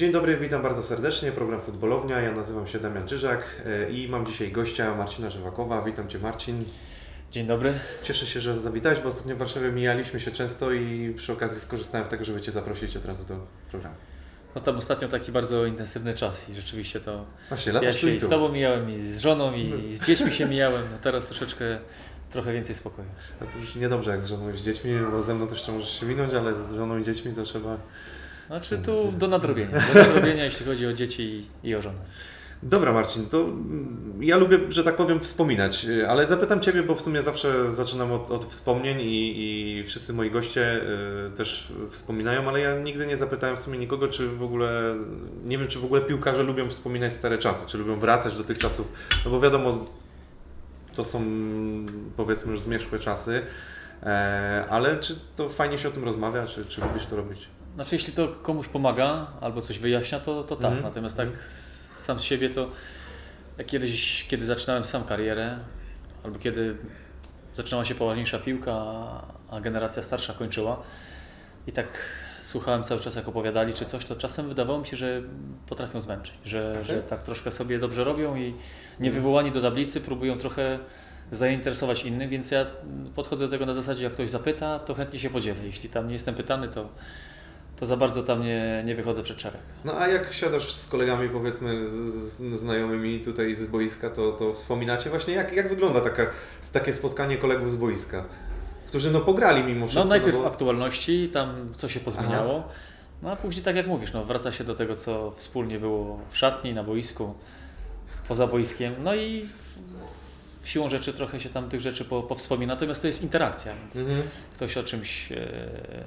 Dzień dobry, witam bardzo serdecznie. Program Futbolownia. Ja nazywam się Damian Czyżak e, i mam dzisiaj gościa Marcina Żywakowa. Witam Cię Marcin. Dzień dobry. Cieszę się, że zawitałeś, bo ostatnio w Warszawie mijaliśmy się często i przy okazji skorzystałem z tego, żeby Cię zaprosić od razu do programu. No tam ostatnio taki bardzo intensywny czas i rzeczywiście to Właśnie, ja się i z Tobą mijałem, i z żoną, i z dziećmi się mijałem. No teraz troszeczkę, trochę więcej spokoju. No to już niedobrze jak z żoną i z dziećmi, bo ze mną to jeszcze możesz się minąć, ale z żoną i dziećmi to trzeba... Znaczy tu do nadrobienia, do nadrobienia jeśli chodzi o dzieci i, o żonę. Dobra Marcin, to mm, ja lubię, że tak powiem, wspominać, y, ale zapytam Ciebie, bo w sumie zawsze zaczynam od, od wspomnień i, i wszyscy moi goście y, też wspominają, ale ja nigdy nie zapytałem w sumie nikogo, czy w ogóle, nie wiem, czy w ogóle piłkarze lubią wspominać stare czasy, czy lubią wracać do tych czasów, no bo wiadomo, to są powiedzmy już zmierzchłe czasy, e, ale czy to fajnie się o tym rozmawia, czy, czy lubisz to robić? Znaczy jeśli to komuś pomaga albo coś wyjaśnia, to, to tak. Mhm. Natomiast tak s- sam z siebie to jak kiedyś, kiedy zaczynałem sam karierę, albo kiedy zaczynała się poważniejsza piłka, a- generacja starsza kończyła i tak słuchałem cały czas jak opowiadali czy coś, to czasem wydawało mi się, że potrafią zmęczyć, że, że tak troszkę sobie dobrze robią i nie wywołani do tablicy próbują trochę zainteresować innych, więc ja podchodzę do tego na zasadzie, jak ktoś zapyta, to chętnie się podzielę. Jeśli tam nie jestem pytany, to, to za bardzo tam nie, nie wychodzę przed szereg. No a jak siadasz z kolegami, powiedzmy, z, z znajomymi tutaj z boiska, to, to wspominacie właśnie, jak, jak wygląda taka, takie spotkanie kolegów z boiska, którzy no pograli mimo wszystko. No najpierw bo... aktualności, tam co się pozmieniało, no a później tak jak mówisz, no wraca się do tego, co wspólnie było w szatni, na boisku, poza boiskiem, no i siłą rzeczy trochę się tam tych rzeczy po, powspomina, natomiast to jest interakcja, więc Mhm. ktoś o czymś e,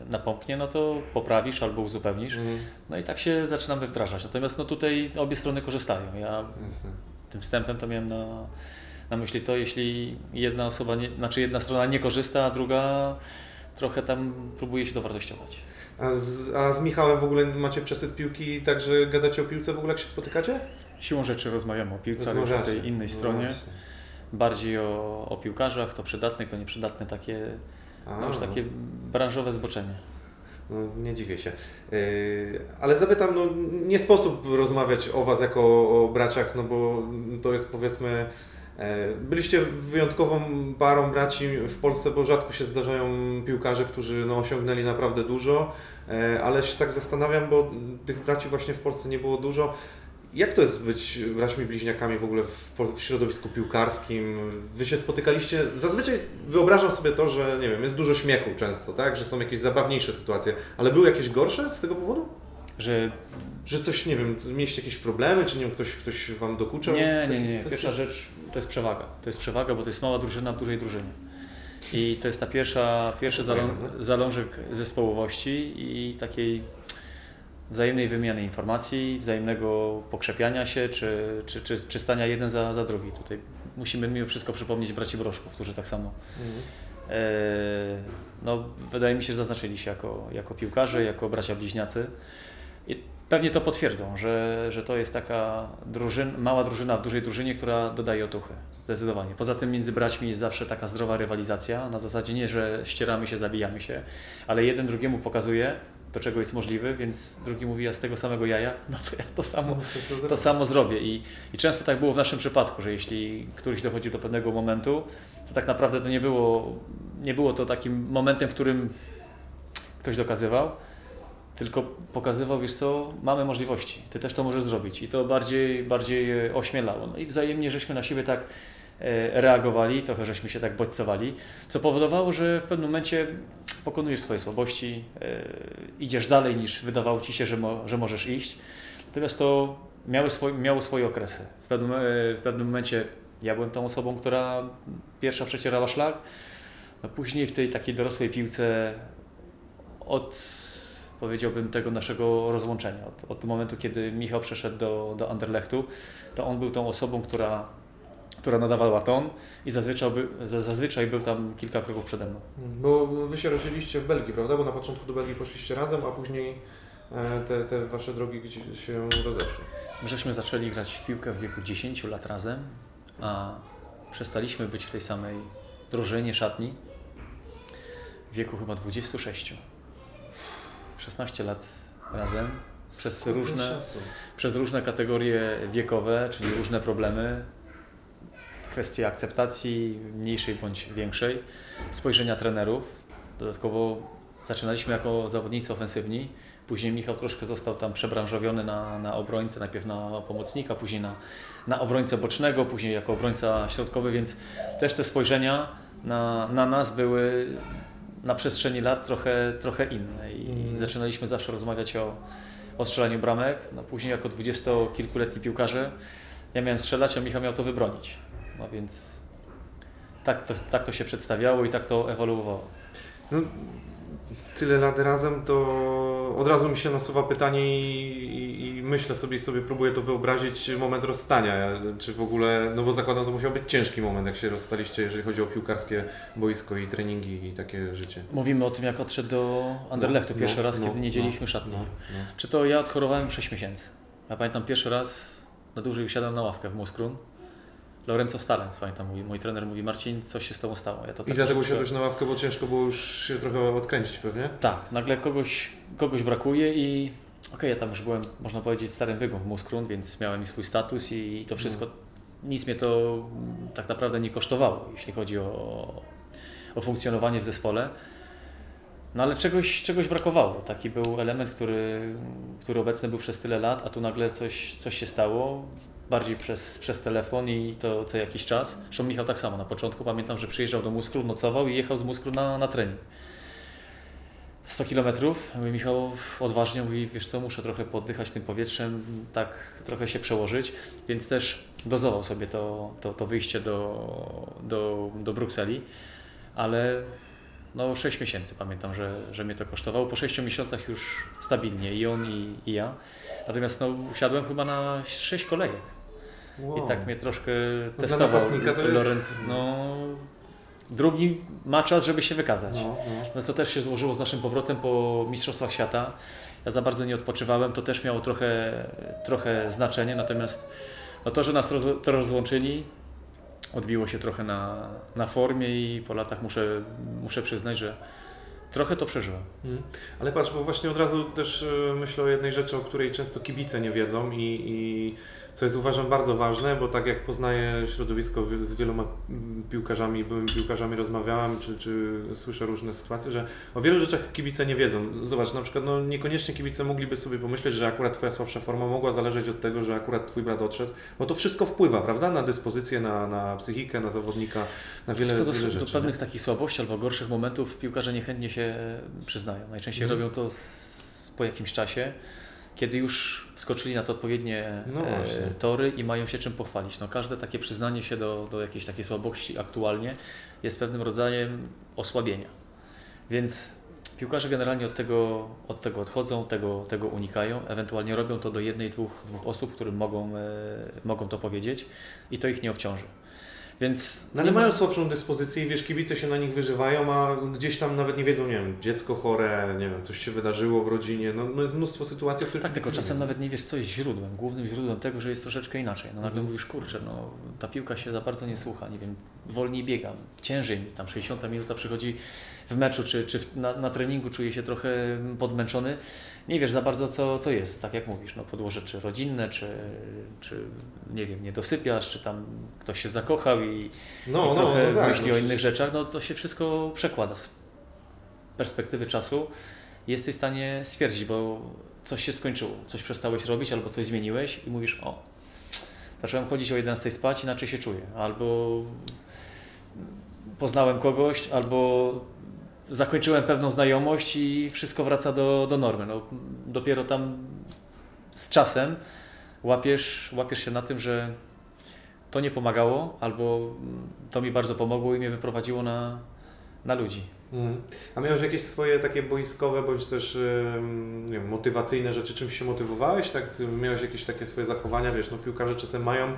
napomknie, no to poprawisz albo uzupełnisz, Mhm. no i tak się zaczynamy wdrażać. Natomiast no tutaj obie strony korzystają. Ja Jasne. tym wstępem to miałem na, na myśli to, jeśli jedna osoba, nie, znaczy jedna strona nie korzysta, a druga trochę tam próbuje się dowartościować. A z, a z Michałem w ogóle macie przesyt piłki, tak że gadacie o piłce w ogóle jak się spotykacie? Siłą rzeczy rozmawiamy o piłce, ale już Rozmawiacie. tej innej No stronie. właśnie. Bardziej o, o piłkarzach, to przydatne, kto nieprzydatne, takie, A, no już takie branżowe zboczenie. No, nie dziwię się. Yy, ale zapytam, no nie sposób rozmawiać o Was jako o, o braciach, no bo to jest powiedzmy. e, Byliście wyjątkową parą braci w Polsce, bo rzadko się zdarzają piłkarze, którzy no, osiągnęli naprawdę dużo, e, ale się tak zastanawiam, bo tych braci właśnie w Polsce nie było dużo. Jak to jest być braćmi bliźniakami w ogóle w, w środowisku piłkarskim? Wy się spotykaliście, zazwyczaj wyobrażam sobie to, że nie wiem, jest dużo śmiechu często, tak? Że są jakieś zabawniejsze sytuacje, ale były jakieś gorsze z tego powodu? Że Że coś, nie wiem, mieliście jakieś problemy, czy nie wiem, ktoś, ktoś Wam dokuczał? nie, nie, nie. kwestii? Pierwsza rzecz to jest przewaga. To jest przewaga, bo to jest mała drużyna w dużej drużynie. I to jest ta pierwsza, pierwszy zalą, zalążek zespołowości i takiej wzajemnej wymiany informacji, wzajemnego pokrzepiania się, czy, czy, czy, czy stania jeden za, za drugi. Tutaj musimy mimo wszystko przypomnieć braci Broszków, którzy tak samo Mhm. e, no, wydaje mi się, że zaznaczyli się jako, jako piłkarze, jako bracia bliźniacy. I pewnie to potwierdzą, że, że to jest taka drużyn, mała drużyna w dużej drużynie, która dodaje otuchy. Zdecydowanie. Poza tym między braćmi jest zawsze taka zdrowa rywalizacja. Na zasadzie nie, że ścieramy się, zabijamy się, ale jeden drugiemu pokazuje, do czego jest możliwy, więc drugi mówi, ja z tego samego jaja, no to ja to samo, To, to, samo zrobię. I, I często tak było w naszym przypadku, że jeśli któryś dochodził do pewnego momentu, to tak naprawdę to nie było, nie było to takim momentem, w którym ktoś dokazywał, tylko pokazywał, wiesz co, mamy możliwości, ty też to możesz zrobić. I to bardziej, bardziej e, ośmielało. No i wzajemnie żeśmy na siebie tak e, reagowali, trochę żeśmy się tak bodźcowali, co powodowało, że w pewnym momencie pokonujesz swoje słabości, e, idziesz dalej niż wydawało ci się, że, mo, że możesz iść. Natomiast to miały swoi, miało swoje okresy. W pewnym, w pewnym momencie ja byłem tą osobą, która pierwsza przecierała szlak, no później w tej takiej dorosłej piłce od powiedziałbym tego naszego rozłączenia, od, od momentu kiedy Michał przeszedł do, do Anderlechtu, to on był tą osobą, która, która nadawała ton i zazwyczaj, by, zazwyczaj był tam kilka kroków przede mną. Bo Wy się rozdzieliliście w Belgii, prawda? Bo na początku do Belgii poszliście razem, a później e, te, te Wasze drogi gdzie się rozeszły. My żeśmy zaczęli grać w piłkę w wieku 10 lat razem, a przestaliśmy być w tej samej drużynie, szatni w wieku chyba 26. 16 lat razem. przez różne, przez różne kategorie wiekowe, czyli różne problemy, kwestie akceptacji mniejszej bądź większej, spojrzenia trenerów. Dodatkowo zaczynaliśmy jako zawodnicy ofensywni, później Michał troszkę został tam przebranżowiony na, na obrońcę, najpierw na pomocnika, później na, na obrońcę bocznego, później jako obrońca środkowy, więc też te spojrzenia na, na nas były na przestrzeni lat trochę, trochę inne i Zaczynaliśmy zawsze rozmawiać o, o strzelaniu bramek. No później jako dwudziestokilkuletni piłkarze ja miałem strzelać, a Michał miał to wybronić. No więc tak to, tak to się przedstawiało i tak to ewoluowało. No, tyle lat razem, to od razu mi się nasuwa pytanie i myślę sobie i sobie próbuję to wyobrazić moment rozstania. Czy w ogóle, no bo zakładam, to musiał być ciężki moment, jak się rozstaliście, jeżeli chodzi o piłkarskie boisko i treningi i takie życie. Mówimy o tym, jak odszedł do Anderlechtu No, pierwszy no, raz, no, kiedy nie dzieliliśmy no, szatni. No, no. Czy to ja odchorowałem 6 miesięcy. Ja pamiętam pierwszy raz na dłużej usiadłem na ławkę w Muskrun. Lorenzo Stalens, pamiętam, mój, mój trener mówi, Marcin, coś się z Tobą stało. Ja to I tak dlatego usiadłeś na ławkę, bo ciężko było już się trochę odkręcić pewnie? Tak, nagle kogoś, kogoś brakuje i okej, ja tam już byłem, można powiedzieć, starym wygą w Muskrun, więc miałem i swój status i to wszystko, nic mnie to mm, tak naprawdę nie kosztowało, jeśli chodzi o, o funkcjonowanie w zespole. No ale czegoś, czegoś brakowało. Taki był element, który, który obecny był przez tyle lat, a tu nagle coś, coś się stało. Bardziej przez, przez telefon i to co jakiś czas. Zresztą Michał tak samo. Na początku pamiętam, że przyjeżdżał do Muskru, nocował i jechał z Muskru na, na trening. 100 kilometrów. Mówi Michał odważnie, mówi, wiesz co, muszę trochę poddychać tym powietrzem, tak trochę się przełożyć, więc też dozował sobie to, to, to wyjście do, do, do Brukseli, ale no 6 miesięcy pamiętam, że, że mnie to kosztowało. Po 6 miesiącach już stabilnie i on i, i ja. Natomiast no usiadłem chyba na 6 kolejek Wow. i tak mnie troszkę dla testował Lorenz. No, drugi ma czas, żeby się wykazać. No, no. Natomiast to też się złożyło z naszym powrotem po Mistrzostwach Świata. Ja za bardzo nie odpoczywałem, to też miało trochę, trochę znaczenie, natomiast no to, że nas roz, to rozłączyli, odbiło się trochę na, na formie i po latach muszę, muszę przyznać, że trochę to przeżyłem. Mm. Ale patrz, bo właśnie od razu też y, myślę o jednej rzeczy, o której często kibice nie wiedzą i, i co jest uważam bardzo ważne, bo tak jak poznaję środowisko wi- z wieloma mm, piłkarzami, byłymi piłkarzami rozmawiałem, czy, czy słyszę różne sytuacje, że o wielu rzeczach kibice nie wiedzą. Zobacz, na przykład no, niekoniecznie kibice mogliby sobie pomyśleć, że akurat Twoja słabsza forma mogła zależeć od tego, że akurat Twój brat odszedł, bo to wszystko wpływa, prawda, na dyspozycję, na, na psychikę, na zawodnika, na wiele, Co do, wiele do rzeczy. pewnych takich słabości albo gorszych momentów piłkarze niechętnie się e, przyznają. Najczęściej Mhm. robią to z, po jakimś czasie, kiedy już wskoczyli na te odpowiednie No e, tory i mają się czym pochwalić. No, każde takie przyznanie się do, do jakiejś takiej słabości aktualnie jest pewnym rodzajem osłabienia. Więc piłkarze generalnie od tego, od tego odchodzą, tego, tego unikają, ewentualnie robią to do jednej, dwóch, dwóch osób, którym mogą, e, mogą to powiedzieć i to ich nie obciąży. Więc No ale mają słabszą dyspozycję i wiesz, kibice się na nich wyżywają, a gdzieś tam nawet nie wiedzą, nie wiem, dziecko chore, nie wiem, coś się wydarzyło w rodzinie, no, no jest mnóstwo sytuacji, o których Tak, tylko czasem nawet nie wiesz, co jest źródłem, głównym źródłem tego, że jest troszeczkę inaczej. No nagle Mhm. mówisz, kurczę, no ta piłka się za bardzo nie słucha, nie wiem, wolniej biegam, ciężej mi, tam 60 minuta przychodzi w meczu, czy, czy na, na treningu czuję się trochę podmęczony. Nie wiesz za bardzo, co, co jest, tak jak mówisz, no podłoże czy rodzinne, czy, czy nie wiem, nie dosypiasz, czy tam ktoś się zakochał i, No, i no, trochę no tak, myśli no o innych rzeczach, no to się wszystko przekłada z perspektywy czasu. Jesteś w stanie stwierdzić, bo coś się skończyło, coś przestałeś robić albo coś zmieniłeś i mówisz, o, zacząłem chodzić o 11 spać, inaczej się czuję, albo poznałem kogoś, albo zakończyłem pewną znajomość i wszystko wraca do, do normy. No, dopiero tam z czasem łapiesz, łapiesz się na tym, że to nie pomagało, albo to mi bardzo pomogło i mnie wyprowadziło na, na ludzi. Mhm. A miałeś jakieś swoje takie boiskowe, bądź też nie wiem, motywacyjne rzeczy, czymś się motywowałeś? Tak, miałeś jakieś takie swoje zachowania, wiesz, no piłkarze czasem mają,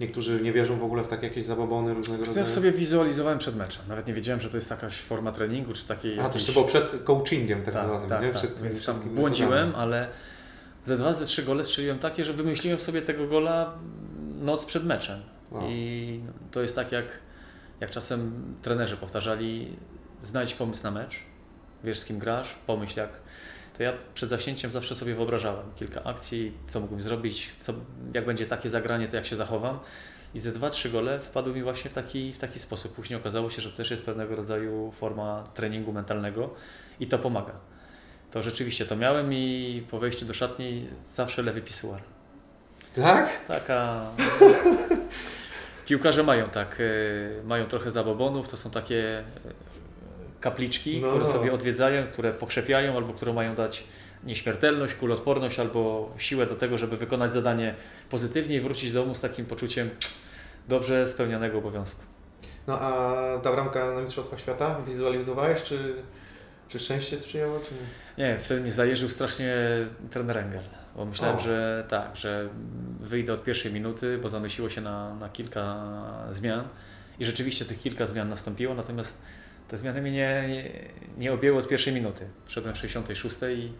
niektórzy nie wierzą w ogóle w takie jakieś zabobony różnego Ja rodzaju. sobie wizualizowałem przed meczem. Nawet nie wiedziałem, że to jest jakaś forma treningu, czy takiej. A, to jakiejś... jeszcze było przed coachingiem tak, tak, zwanym, tak, nie? tak. Przed tym Więc tam błądziłem, metodami. ale ze dwa, ze trzy gole strzeliłem takie, że wymyśliłem sobie tego gola noc przed meczem. Wow. I to jest tak, jak, jak czasem trenerzy powtarzali, znajdź pomysł na mecz, wiesz z kim grasz, pomyśl jak, to ja przed zaśnięciem zawsze sobie wyobrażałem kilka akcji, co mógłbym zrobić, co, jak będzie takie zagranie, to jak się zachowam. I ze dwa, trzy gole wpadły mi właśnie w taki, w taki sposób. Później okazało się, że to też jest pewnego rodzaju forma treningu mentalnego i to pomaga. To rzeczywiście to miałem i po wejściu do szatni zawsze lewy pisuar. Tak? Taka. Piłkarze mają tak, e, mają trochę zabobonów, to są takie e, kapliczki, No, które no. sobie odwiedzają, które pokrzepiają albo które mają dać nieśmiertelność, kulotporność albo siłę do tego, żeby wykonać zadanie pozytywnie i wrócić do domu z takim poczuciem dobrze spełnionego obowiązku. No a ta bramka na Mistrzostwach Świata wizualizowałeś, czy, czy szczęście sprzyjało, czy nie? Nie, wtedy mnie zajeżył strasznie trener Engel, bo myślałem, O. że tak, że wyjdę od pierwszej minuty, bo zanosiło się na, na kilka zmian i rzeczywiście tych kilka zmian nastąpiło, natomiast te zmiany mnie nie, nie, objęły od pierwszej minuty. Wszedłem w 66 i,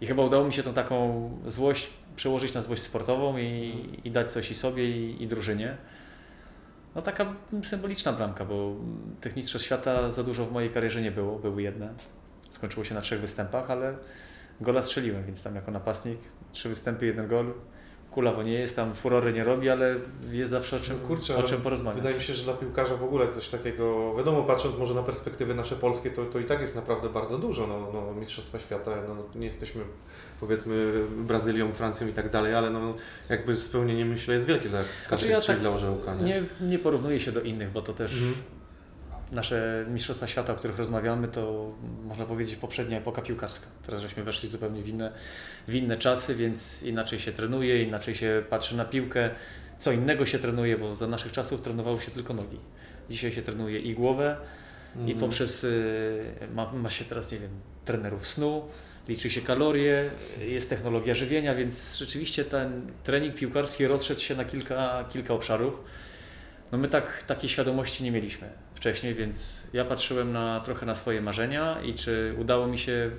i chyba udało mi się tą taką złość przełożyć na złość sportową i, i dać coś i sobie i, i drużynie. No taka symboliczna bramka, bo tych mistrzostw świata za dużo w mojej karierze nie było, były jedne. Skończyło się na trzech występach, ale gola strzeliłem, więc tam jako napastnik trzy występy, jeden gol. Kulawo nie jest, tam furory nie robi, ale jest zawsze o czym, No kurczę, o czym porozmawiać. Wydaje mi się, że dla piłkarza w ogóle coś takiego, wiadomo, patrząc może na perspektywy nasze polskie, to, to i tak jest naprawdę bardzo dużo. No, no, Mistrzostwa Świata, no, nie jesteśmy powiedzmy Brazylią, Francją i tak dalej, ale no, jakby spełnienie myślę jest wielkie dla każdej Znaczy ja tak dla orzełka. Nie? Nie, nie porównuję się do innych, bo to też Mhm. Nasze Mistrzostwa Świata, o których rozmawiamy, to można powiedzieć poprzednia epoka piłkarska. Teraz żeśmy weszli zupełnie w inne, w inne czasy, więc inaczej się trenuje, inaczej się patrzy na piłkę, co innego się trenuje, bo za naszych czasów trenowało się tylko nogi. Dzisiaj się trenuje i głowę, i Mhm. poprzez, y, ma, ma się teraz, nie wiem, trenerów snu, liczy się kalorie, jest technologia żywienia, więc rzeczywiście ten trening piłkarski rozszedł się na kilka, kilka obszarów. No my tak, takiej świadomości nie mieliśmy wcześniej, więc ja patrzyłem na, trochę na swoje marzenia i czy udało mi się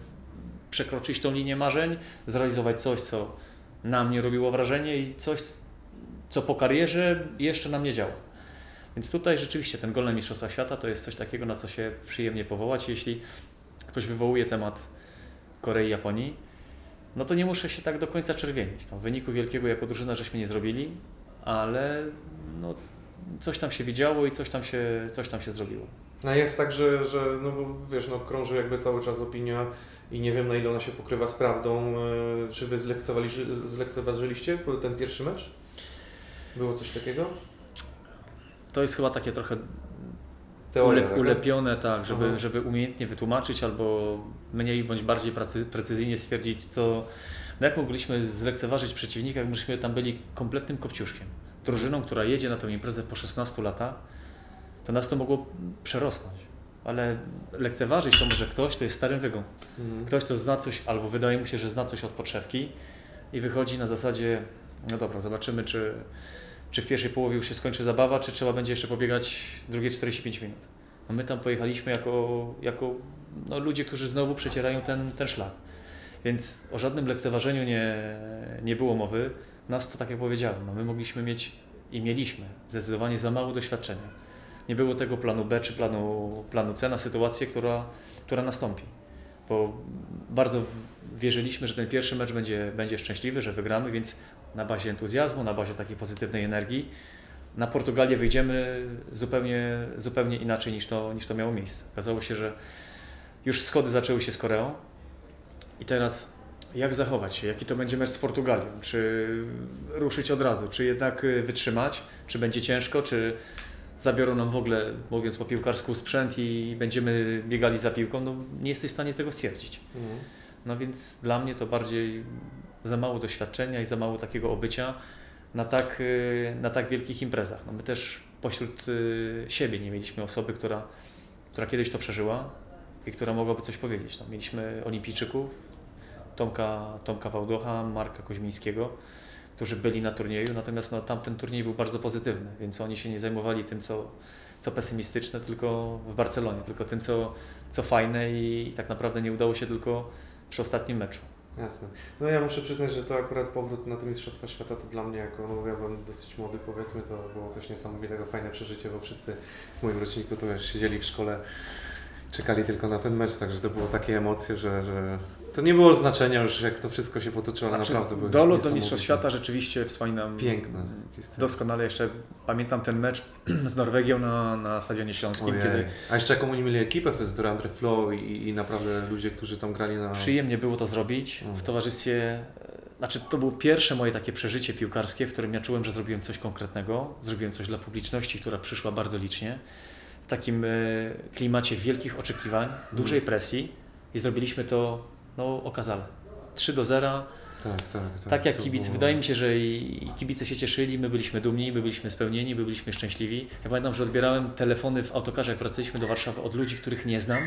przekroczyć tą linię marzeń, zrealizować coś, co na mnie robiło wrażenie i coś, co po karierze jeszcze nam nie działa. Więc tutaj rzeczywiście ten gol na Mistrzostwa Świata to jest coś takiego, na co się przyjemnie powołać. Jeśli ktoś wywołuje temat Korei, Japonii, no to nie muszę się tak do końca czerwienić. Tam wyniku wielkiego jako drużyna żeśmy nie zrobili, ale no, coś tam się widziało i coś tam się, coś tam się zrobiło. No jest tak, że, że no bo wiesz, no krąży jakby cały czas opinia i nie wiem na ile ona się pokrywa z prawdą. e, Czy wy zlekceważyli- zlekceważyliście ten pierwszy mecz? Było coś takiego? To jest chyba takie trochę Teoria, ulep, tak? ulepione, tak, żeby, Aha. żeby umiejętnie wytłumaczyć albo mniej bądź bardziej precyzyjnie stwierdzić, co. No jak mogliśmy zlekceważyć przeciwnika, jak myśmy tam byli kompletnym kopciuszkiem. Drużyną, która jedzie na tę imprezę po 16 latach, to nas to mogło przerosnąć. Ale lekceważyć to może ktoś, kto jest starym wygą. Mhm. Ktoś, kto zna coś, albo wydaje mu się, że zna coś od podszewki i wychodzi na zasadzie, no dobra, zobaczymy, czy, czy w pierwszej połowie już się skończy zabawa, czy trzeba będzie jeszcze pobiegać drugie 45 minut. No my tam pojechaliśmy jako, jako no, ludzie, którzy znowu przecierają ten, ten szlak. Więc o żadnym lekceważeniu nie, nie było mowy. Nas to, tak jak powiedziałem, no my mogliśmy mieć i mieliśmy zdecydowanie za mało doświadczenia. Nie było tego planu B czy planu, planu C na sytuację, która, która nastąpi bo bardzo wierzyliśmy, że ten pierwszy mecz będzie, będzie szczęśliwy, że wygramy, więc na bazie entuzjazmu, na bazie takiej pozytywnej energii na Portugalię wyjdziemy zupełnie, zupełnie inaczej niż to, niż to miało miejsce. Okazało się, że już schody zaczęły się z Koreą i teraz jak zachować się, jaki to będzie mecz z Portugalią, czy ruszyć od razu, czy jednak y, wytrzymać, czy będzie ciężko, czy zabiorą nam w ogóle, mówiąc po piłkarsku, sprzęt i będziemy biegali za piłką, no nie jesteś w stanie tego stwierdzić. Mhm. No więc dla mnie to bardziej za mało doświadczenia i za mało takiego obycia na tak, y, na tak wielkich imprezach. No my też pośród y, siebie nie mieliśmy osoby, która, która kiedyś to przeżyła i która mogłaby coś powiedzieć. No, mieliśmy olimpijczyków, Tomka, Tomka Wałdocha, Marka Koźmińskiego, którzy byli na turnieju, natomiast no, tamten turniej był bardzo pozytywny, więc oni się nie zajmowali tym, co, co pesymistyczne, tylko w Barcelonie, tylko tym, co, co fajne i, i tak naprawdę nie udało się tylko przy ostatnim meczu. Jasne. No ja muszę przyznać, że to akurat powrót na te Mistrzostwa Świata to dla mnie, jako no ja byłem dosyć młody powiedzmy, to było coś niesamowitego, fajne przeżycie, bo wszyscy w moim roczniku to już siedzieli w szkole czekali tylko na ten mecz, także to było takie emocje, że, że to nie było znaczenia już jak to wszystko się potoczyło, Znaczy, naprawdę było dolot do. Mistrzostw Świata rzeczywiście wspominam Piękne. doskonale. Jeszcze pamiętam ten mecz z Norwegią na, na Stadionie Śląskim, Ojej. kiedy A jeszcze jaką oni mieli ekipę wtedy, to Andre Flow i, i naprawdę ludzie, którzy tam grali na... przyjemnie było to zrobić Mm. w towarzystwie. e, Znaczy, to było pierwsze moje takie przeżycie piłkarskie, w którym ja czułem, że zrobiłem coś konkretnego, zrobiłem coś dla publiczności, która przyszła bardzo licznie, w takim e, klimacie wielkich oczekiwań, dużej presji i zrobiliśmy to no, okazale. 3 do 0. Tak, tak, tak. Tak jak To kibice, było- wydaje mi się, że i kibice się cieszyli, my byliśmy dumni, my byliśmy spełnieni, my byliśmy szczęśliwi. Ja pamiętam, że odbierałem telefony w autokarze, jak wracaliśmy do Warszawy od ludzi, których nie znam.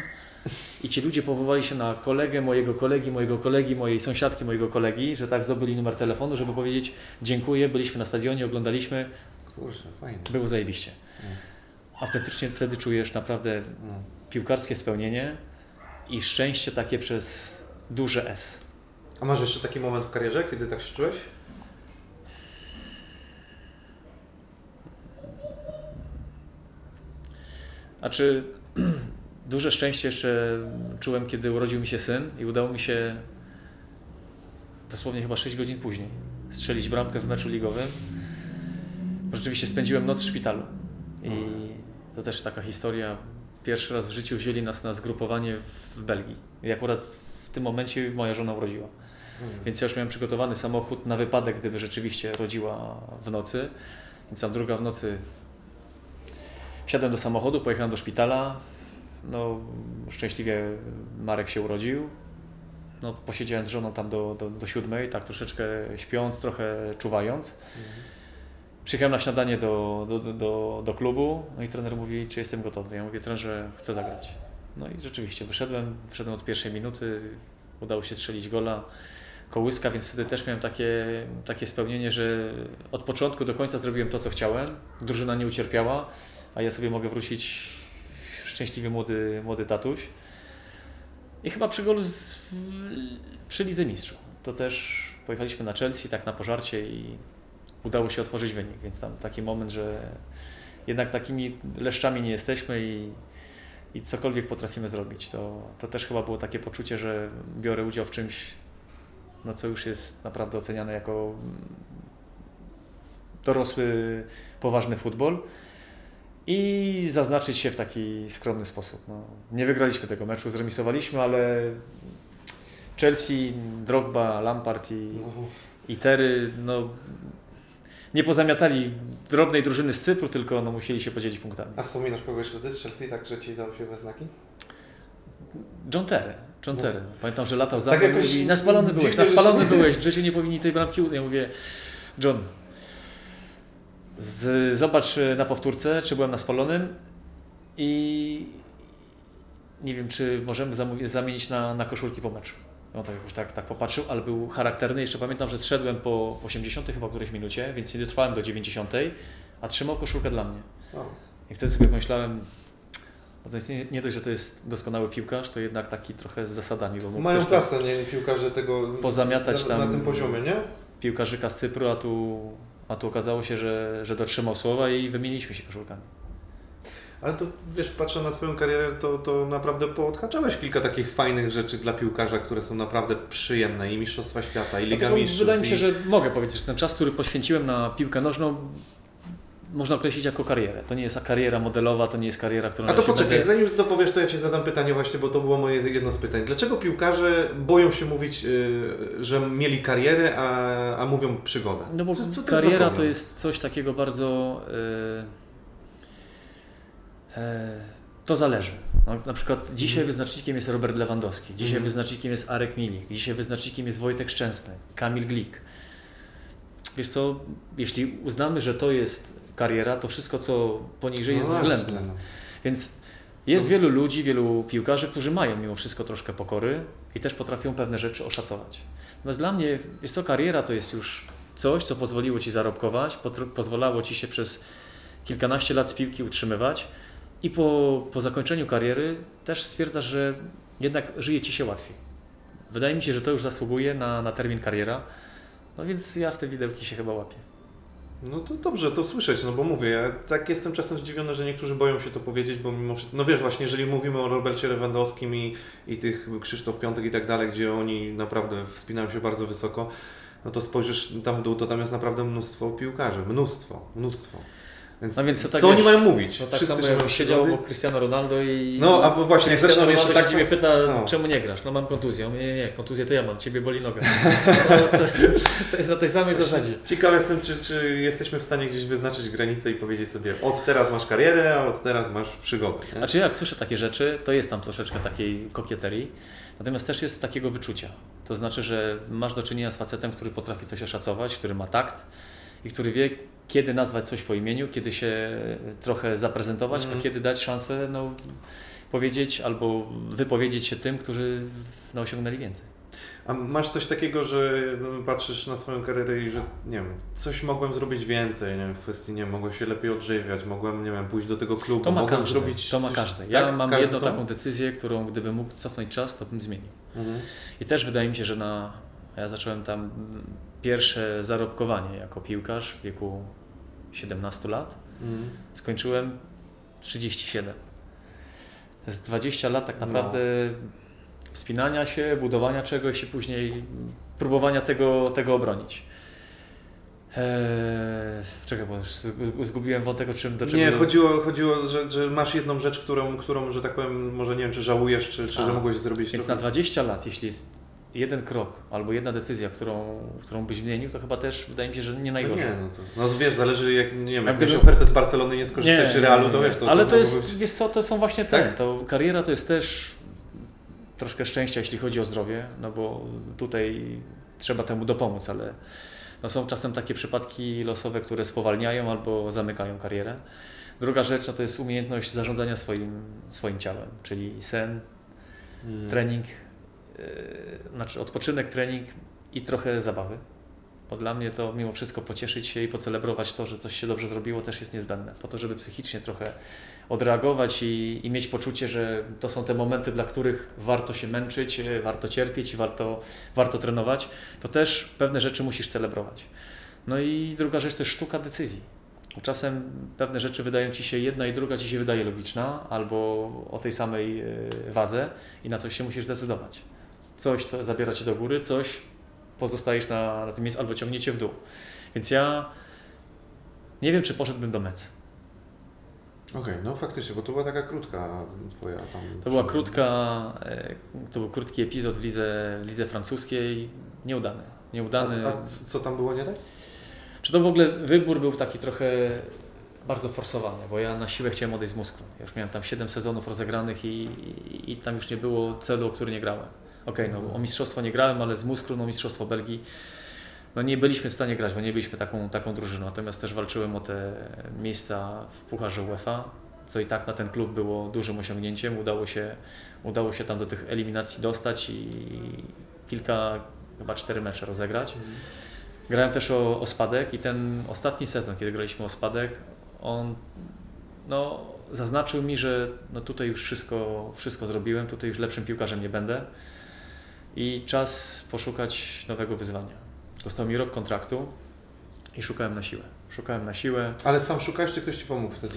I ci ludzie powoływali się na kolegę, mojego kolegi, mojego kolegi, mojej sąsiadki, mojego kolegi, że tak zdobyli numer telefonu, żeby powiedzieć dziękuję, byliśmy na stadionie, oglądaliśmy, Kurczę, fajnie. było zajebiście. Mm. Autentycznie wtedy czujesz naprawdę Mm. piłkarskie spełnienie i szczęście takie przez duże S. A masz jeszcze taki moment w karierze, kiedy tak się czułeś? Znaczy, duże szczęście jeszcze czułem, kiedy urodził mi się syn i udało mi się dosłownie chyba 6 godzin później strzelić bramkę w meczu ligowym. Rzeczywiście spędziłem noc w szpitalu i to też taka historia. Pierwszy raz w życiu wzięli nas na zgrupowanie w Belgii. I akurat w tym momencie moja żona urodziła. Więc ja już miałem przygotowany samochód na wypadek, gdyby rzeczywiście rodziła w nocy. Więc tam druga w nocy wsiadłem do samochodu, pojechałem do szpitala. No, szczęśliwie Marek się urodził. No, posiedziałem z żoną tam do, do, do siódmej, tak troszeczkę śpiąc, trochę czuwając. Przyjechałem na śniadanie do, do, do- do, do klubu, no i trener mówi, czy jestem gotowy. Ja mówię, trenerze, chcę zagrać. No i rzeczywiście wyszedłem, wyszedłem od pierwszej minuty, udało się strzelić gola, kołyska, więc wtedy też miałem takie, takie spełnienie, że od początku do końca zrobiłem to, co chciałem, drużyna nie ucierpiała, a ja sobie mogę wrócić szczęśliwy młody, młody tatuś. I chyba przy golu z, przy Lidze Mistrzów. To też pojechaliśmy na Chelsea, tak na pożarcie i udało się otworzyć wynik, więc tam taki moment, że jednak takimi leszczami nie jesteśmy i, i cokolwiek potrafimy zrobić. To, to też chyba było takie poczucie, że biorę udział w czymś, no co już jest naprawdę oceniane jako mm, dorosły, poważny futbol i zaznaczyć się w taki skromny sposób. No, nie wygraliśmy tego meczu, zremisowaliśmy, ale Chelsea, Drogba, Lampard i, i Tery, no nie pozamiatali drobnej drużyny z Cypru, tylko no, musieli się podzielić punktami. A wspominasz kogoś wtedy z Chelsea, tak, że Ci dał się we znaki? John Terry, John No. Terry. Pamiętam, że latał za Tak mną i jakoś mówi, na spalony byłeś, dziwnie, na że spalony się- byłeś, w życiu nie powinni tej bramki. Ja mówię, John, z, zobacz e, na powtórce, czy byłem na spalonym i nie wiem, czy możemy zamienić na, na koszulki po meczu. On tak jakoś tak, tak popatrzył, ale był charakterny. Jeszcze pamiętam, że zszedłem po w 80 chyba którejś minucie, więc nie dotrwałem do 90, a trzymał koszulkę dla mnie. O. I wtedy sobie pomyślałem, no to jest nie, nie dość, że to jest doskonały piłkarz, to jednak taki trochę z zasadami, bo Mają klasę, nie? Piłkarze tego Pozamiatać na, tam- na tym poziomie, nie? piłkarzyka z Cypru, a tu, a tu okazało się, że, że dotrzymał słowa i wymieniliśmy się koszulkami. Ale to wiesz, patrzę na Twoją karierę, to, to naprawdę poodhaczałeś kilka takich fajnych rzeczy dla piłkarza, które są naprawdę przyjemne. I Mistrzostwa Świata, i Liga Dlatego Mistrzów. wydaje mi się, i... że mogę powiedzieć, że ten czas, który poświęciłem na piłkę nożną, można określić jako karierę. To nie jest kariera modelowa, to nie jest kariera, którą A to poczekaj, będę... zanim to powiesz, to ja Ci zadam pytanie właśnie, bo to było moje jedno z pytań. Dlaczego piłkarze boją się mówić, yy, że mieli karierę, a, a mówią przygoda? No bo Co- co to kariera to jest coś takiego bardzo. e, to zależy. No, na przykład dzisiaj Mhm. wyznacznikiem jest Robert Lewandowski, dzisiaj Mhm. wyznacznikiem jest Arek Milik, dzisiaj wyznacznikiem jest Wojtek Szczęsny, Kamil Glik. Wiesz co, jeśli uznamy, że to jest kariera, to wszystko co poniżej jest No względne. no. Więc jest To- wielu ludzi, wielu piłkarzy, którzy mają mimo wszystko troszkę pokory i też potrafią pewne rzeczy oszacować. Natomiast dla mnie, jest to kariera, to jest już coś, co pozwoliło Ci zarobkować, pozwalało Ci się przez kilkanaście lat z piłki utrzymywać i po, po zakończeniu kariery też stwierdzasz, że jednak żyje Ci się łatwiej. Wydaje mi się, że to już zasługuje na, na termin kariera, no więc ja w te widełki się chyba łapię. No to dobrze to słyszeć, no bo mówię, ja tak jestem czasem zdziwiony, że niektórzy boją się to powiedzieć, bo mimo wszystko, no wiesz właśnie, jeżeli mówimy o Robercie Lewandowskim i, i tych Krzysztof Piątek i tak dalej, gdzie oni naprawdę wspinają się bardzo wysoko, no to spojrzysz tam w dół, to tam jest naprawdę mnóstwo piłkarzy, mnóstwo, mnóstwo. Więc, No więc to tak co oni mają mówić? No tak Wszyscy samo się jak siedział obok Cristiano Ronaldo i... No, a bo właśnie, Cristiano zaczynam Ronaldo jeszcze się tak... ciebie pyta, no. czemu nie grasz? No mam kontuzję. Mówię, Nie, nie, kontuzję to ja mam, ciebie boli noga. No, to, to jest na tej samej zasadzie. Ciekaw jestem, czy, czy jesteśmy w stanie gdzieś wyznaczyć granicę i powiedzieć sobie, od teraz masz karierę, a od teraz masz przygodę. Nie? Znaczy jak słyszę takie rzeczy, to jest tam troszeczkę takiej kokieterii, natomiast też jest takiego wyczucia. To znaczy, że masz do czynienia z facetem, który potrafi coś oszacować, który ma takt i który wie, kiedy nazwać coś po imieniu, kiedy się trochę zaprezentować, Mhm. a kiedy dać szansę no, powiedzieć albo wypowiedzieć się tym, którzy no, osiągnęli więcej. A masz coś takiego, że no, patrzysz na swoją karierę i że, nie wiem, coś mogłem zrobić więcej, nie wiem, w kwestii, nie wiem, mogłem się lepiej odżywiać, mogłem, nie wiem, pójść do tego klubu, To ma mogłem każdy. zrobić to ma coś... każdy. Ja Tak? mam Każdy jedną to taką decyzję, którą gdybym mógł cofnąć czas, to bym zmienił. Mhm. I też wydaje mi się, że na, ja zacząłem tam mm, pierwsze zarobkowanie jako piłkarz w wieku 17 lat. Mhm. Skończyłem 37. To jest 20 lat tak No. naprawdę wspinania się, budowania czegoś i później próbowania tego, tego obronić. Eee, czekaj, bo zgubiłem wątek, o czym do czego... Nie, chodziło, chodziło że, że masz jedną rzecz, którą, którą, że tak powiem, może nie wiem, czy żałujesz, czy, czy A, że mogłeś zrobić Więc to. na 20 lat, jeśli jest jeden krok albo jedna decyzja, którą, którą byś zmienił, to chyba też wydaje mi się, że nie No najgorzej. nie, no to, no wiesz, zależy jak, nie wiem, jak gdyby- ofertę z Barcelony nie skorzystać z Realu, to wiesz, to Ale to, mogło jest, być- wiesz co, to są właśnie te, Tak? to kariera to jest też troszkę szczęścia, jeśli chodzi o zdrowie, no bo tutaj trzeba temu dopomóc, ale no są czasem takie przypadki losowe, które spowalniają albo zamykają karierę. Druga rzecz no to jest umiejętność zarządzania swoim, swoim ciałem, czyli sen, Mm. trening, znaczy odpoczynek, trening i trochę zabawy. Bo dla mnie to mimo wszystko pocieszyć się i pocelebrować to, że coś się dobrze zrobiło, też jest niezbędne. Po to, żeby psychicznie trochę odreagować i, i mieć poczucie, że to są te momenty, dla których warto się męczyć, yy, warto cierpieć i warto, warto trenować, to też pewne rzeczy musisz celebrować. No i druga rzecz to jest sztuka decyzji. Czasem pewne rzeczy wydają Ci się jedna i druga Ci się wydaje logiczna, albo o tej samej yy, wadze i na coś się musisz zdecydować. Coś to zabiera Cię do góry, coś pozostajesz na, na tym miejscu albo ciągniecie w dół. Więc ja nie wiem, czy poszedłbym do Mec. Okej, no faktycznie, bo to była taka krótka twoja tam... To była krótka, e, to był krótki epizod w lidze, w lidze francuskiej, nieudany. Nieudany. A, a co tam było nie tak? Czy to w ogóle wybór był taki trochę bardzo forsowany, bo ja na siłę chciałem odejść z Muskru. Ja już miałem tam 7 sezonów rozegranych i, i, i tam już nie było celu, o który nie grałem. Okej, no o mistrzostwo nie grałem, ale z Muskru, no mistrzostwo Belgii, no nie byliśmy w stanie grać, bo nie byliśmy taką, taką drużyną. Natomiast też walczyłem o te miejsca w Pucharze UEFA, co i tak na ten klub było dużym osiągnięciem. Udało się, udało się tam do tych eliminacji dostać i kilka, chyba cztery mecze rozegrać. Grałem też o, o spadek i ten ostatni sezon, kiedy graliśmy o spadek, on no, zaznaczył mi, że no tutaj już wszystko, wszystko zrobiłem, tutaj już lepszym piłkarzem nie będę i czas poszukać nowego wyzwania. Dostał mi rok kontraktu i szukałem na siłę. Szukałem na siłę. Ale sam szukałeś, czy ktoś Ci pomógł wtedy?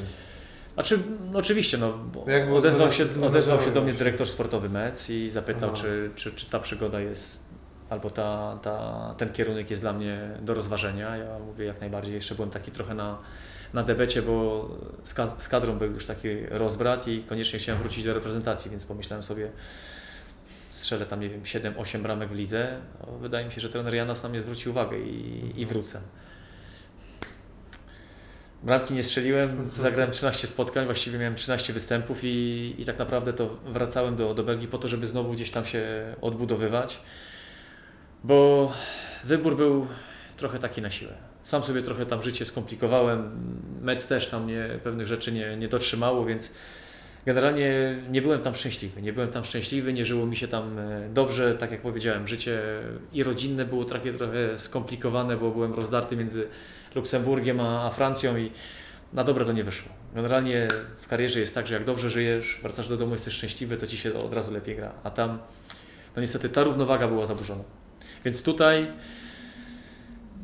Znaczy, no oczywiście, no, bo odezwał, się, odezwał się do mnie dyrektor sportowy MEC i zapytał, Aha. czy, czy, czy ta przygoda jest, albo ta, ta, ten kierunek jest dla mnie do rozważenia. Ja mówię jak najbardziej, jeszcze byłem taki trochę na, na debecie, bo z kadrą był już taki rozbrat i koniecznie chciałem wrócić do reprezentacji, więc pomyślałem sobie, strzelę tam, nie wiem, 7-8 bramek w lidze. No, wydaje mi się, że trener Janas na mnie zwróci uwagę i, i wrócę. Bramki nie strzeliłem, zagrałem 13 spotkań, właściwie miałem 13 występów i, i tak naprawdę to wracałem do, do Belgii po to, żeby znowu gdzieś tam się odbudowywać, bo wybór był trochę taki na siłę. Sam sobie trochę tam życie skomplikowałem, Mec też tam mnie pewnych rzeczy nie, nie dotrzymało, więc generalnie nie byłem tam szczęśliwy. Nie byłem tam szczęśliwy, nie żyło mi się tam e, dobrze, tak jak powiedziałem, życie i rodzinne było takie trochę skomplikowane, bo byłem rozdarty między Luksemburgiem a, a Francją i na dobre to nie wyszło. Generalnie w karierze jest tak, że jak dobrze żyjesz, wracasz do domu, jesteś szczęśliwy, to ci się od razu lepiej gra. A tam, no niestety, ta równowaga była zaburzona. Więc tutaj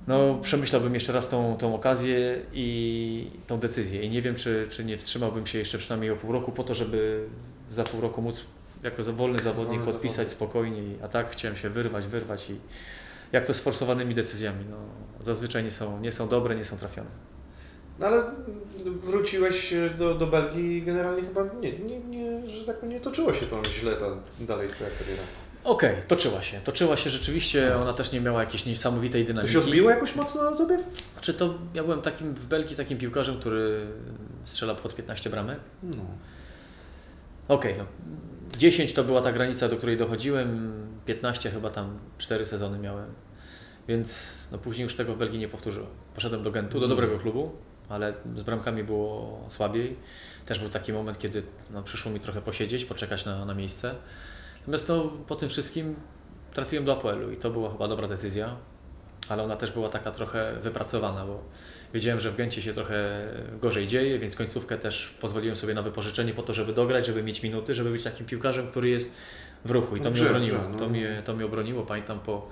no, przemyślałbym jeszcze raz tą, tą okazję i tą decyzję. I nie wiem, czy, czy nie wstrzymałbym się jeszcze przynajmniej o pół roku po to, żeby za pół roku móc jako wolny zawodnik Wolny podpisać zawodnik. spokojnie. A tak chciałem się wyrwać, wyrwać i jak to z forsowanymi decyzjami. No, zazwyczaj nie są, nie są dobre, nie są trafione. No ale wróciłeś do, do Belgii i generalnie chyba nie, nie, nie, że tak nie toczyło się tam źle ta, dalej twoja kariera. Okej, toczyła się. Toczyła się rzeczywiście. Ona też nie miała jakiejś niesamowitej To dynamiki. się odbiło jakoś mocno na tobie? Czy to ja byłem takim w Belgii takim piłkarzem, który strzela pod 15 bramek? No. Okej, no. 10 to była ta granica, do której dochodziłem, 15 chyba tam 4 sezony miałem. Więc no później już tego w Belgii nie powtórzyłem. Poszedłem do Gentu, do Mhm. dobrego klubu, ale z bramkami było słabiej. Też był taki moment, kiedy no, przyszło mi trochę posiedzieć, poczekać na, na miejsce. Natomiast no, po tym wszystkim trafiłem do APL-u i to była chyba dobra decyzja, ale ona też była taka trochę wypracowana, bo wiedziałem, że w Gencie się trochę gorzej dzieje, więc końcówkę też pozwoliłem sobie na wypożyczenie po to, żeby dograć, żeby mieć minuty, żeby być takim piłkarzem, który jest w ruchu i to W mnie obroniło. no. To mnie, to mnie obroniło, pamiętam po,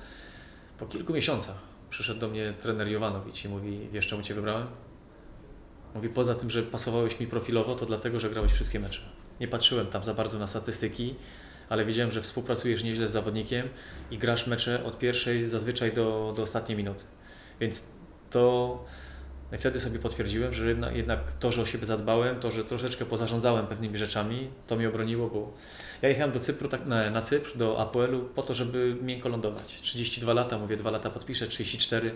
po kilku miesiącach przyszedł do mnie trener Jovanowicz i mówi, wiesz czemu Cię wybrałem? Mówi, poza tym, że pasowałeś mi profilowo, to dlatego, że grałeś wszystkie mecze. Nie patrzyłem tam za bardzo na statystyki, ale wiedziałem, że współpracujesz nieźle z zawodnikiem i grasz mecze od pierwszej zazwyczaj do, do ostatniej minuty. Więc to no i wtedy sobie potwierdziłem, że jednak, to, że o siebie zadbałem, to, że troszeczkę pozarządzałem pewnymi rzeczami, to mnie obroniło, bo ja jechałem do Cypru, tak, na, na Cypr, do APL-u po to, żeby miękko lądować. 32 lata, mówię, 2 lata podpiszę, 34.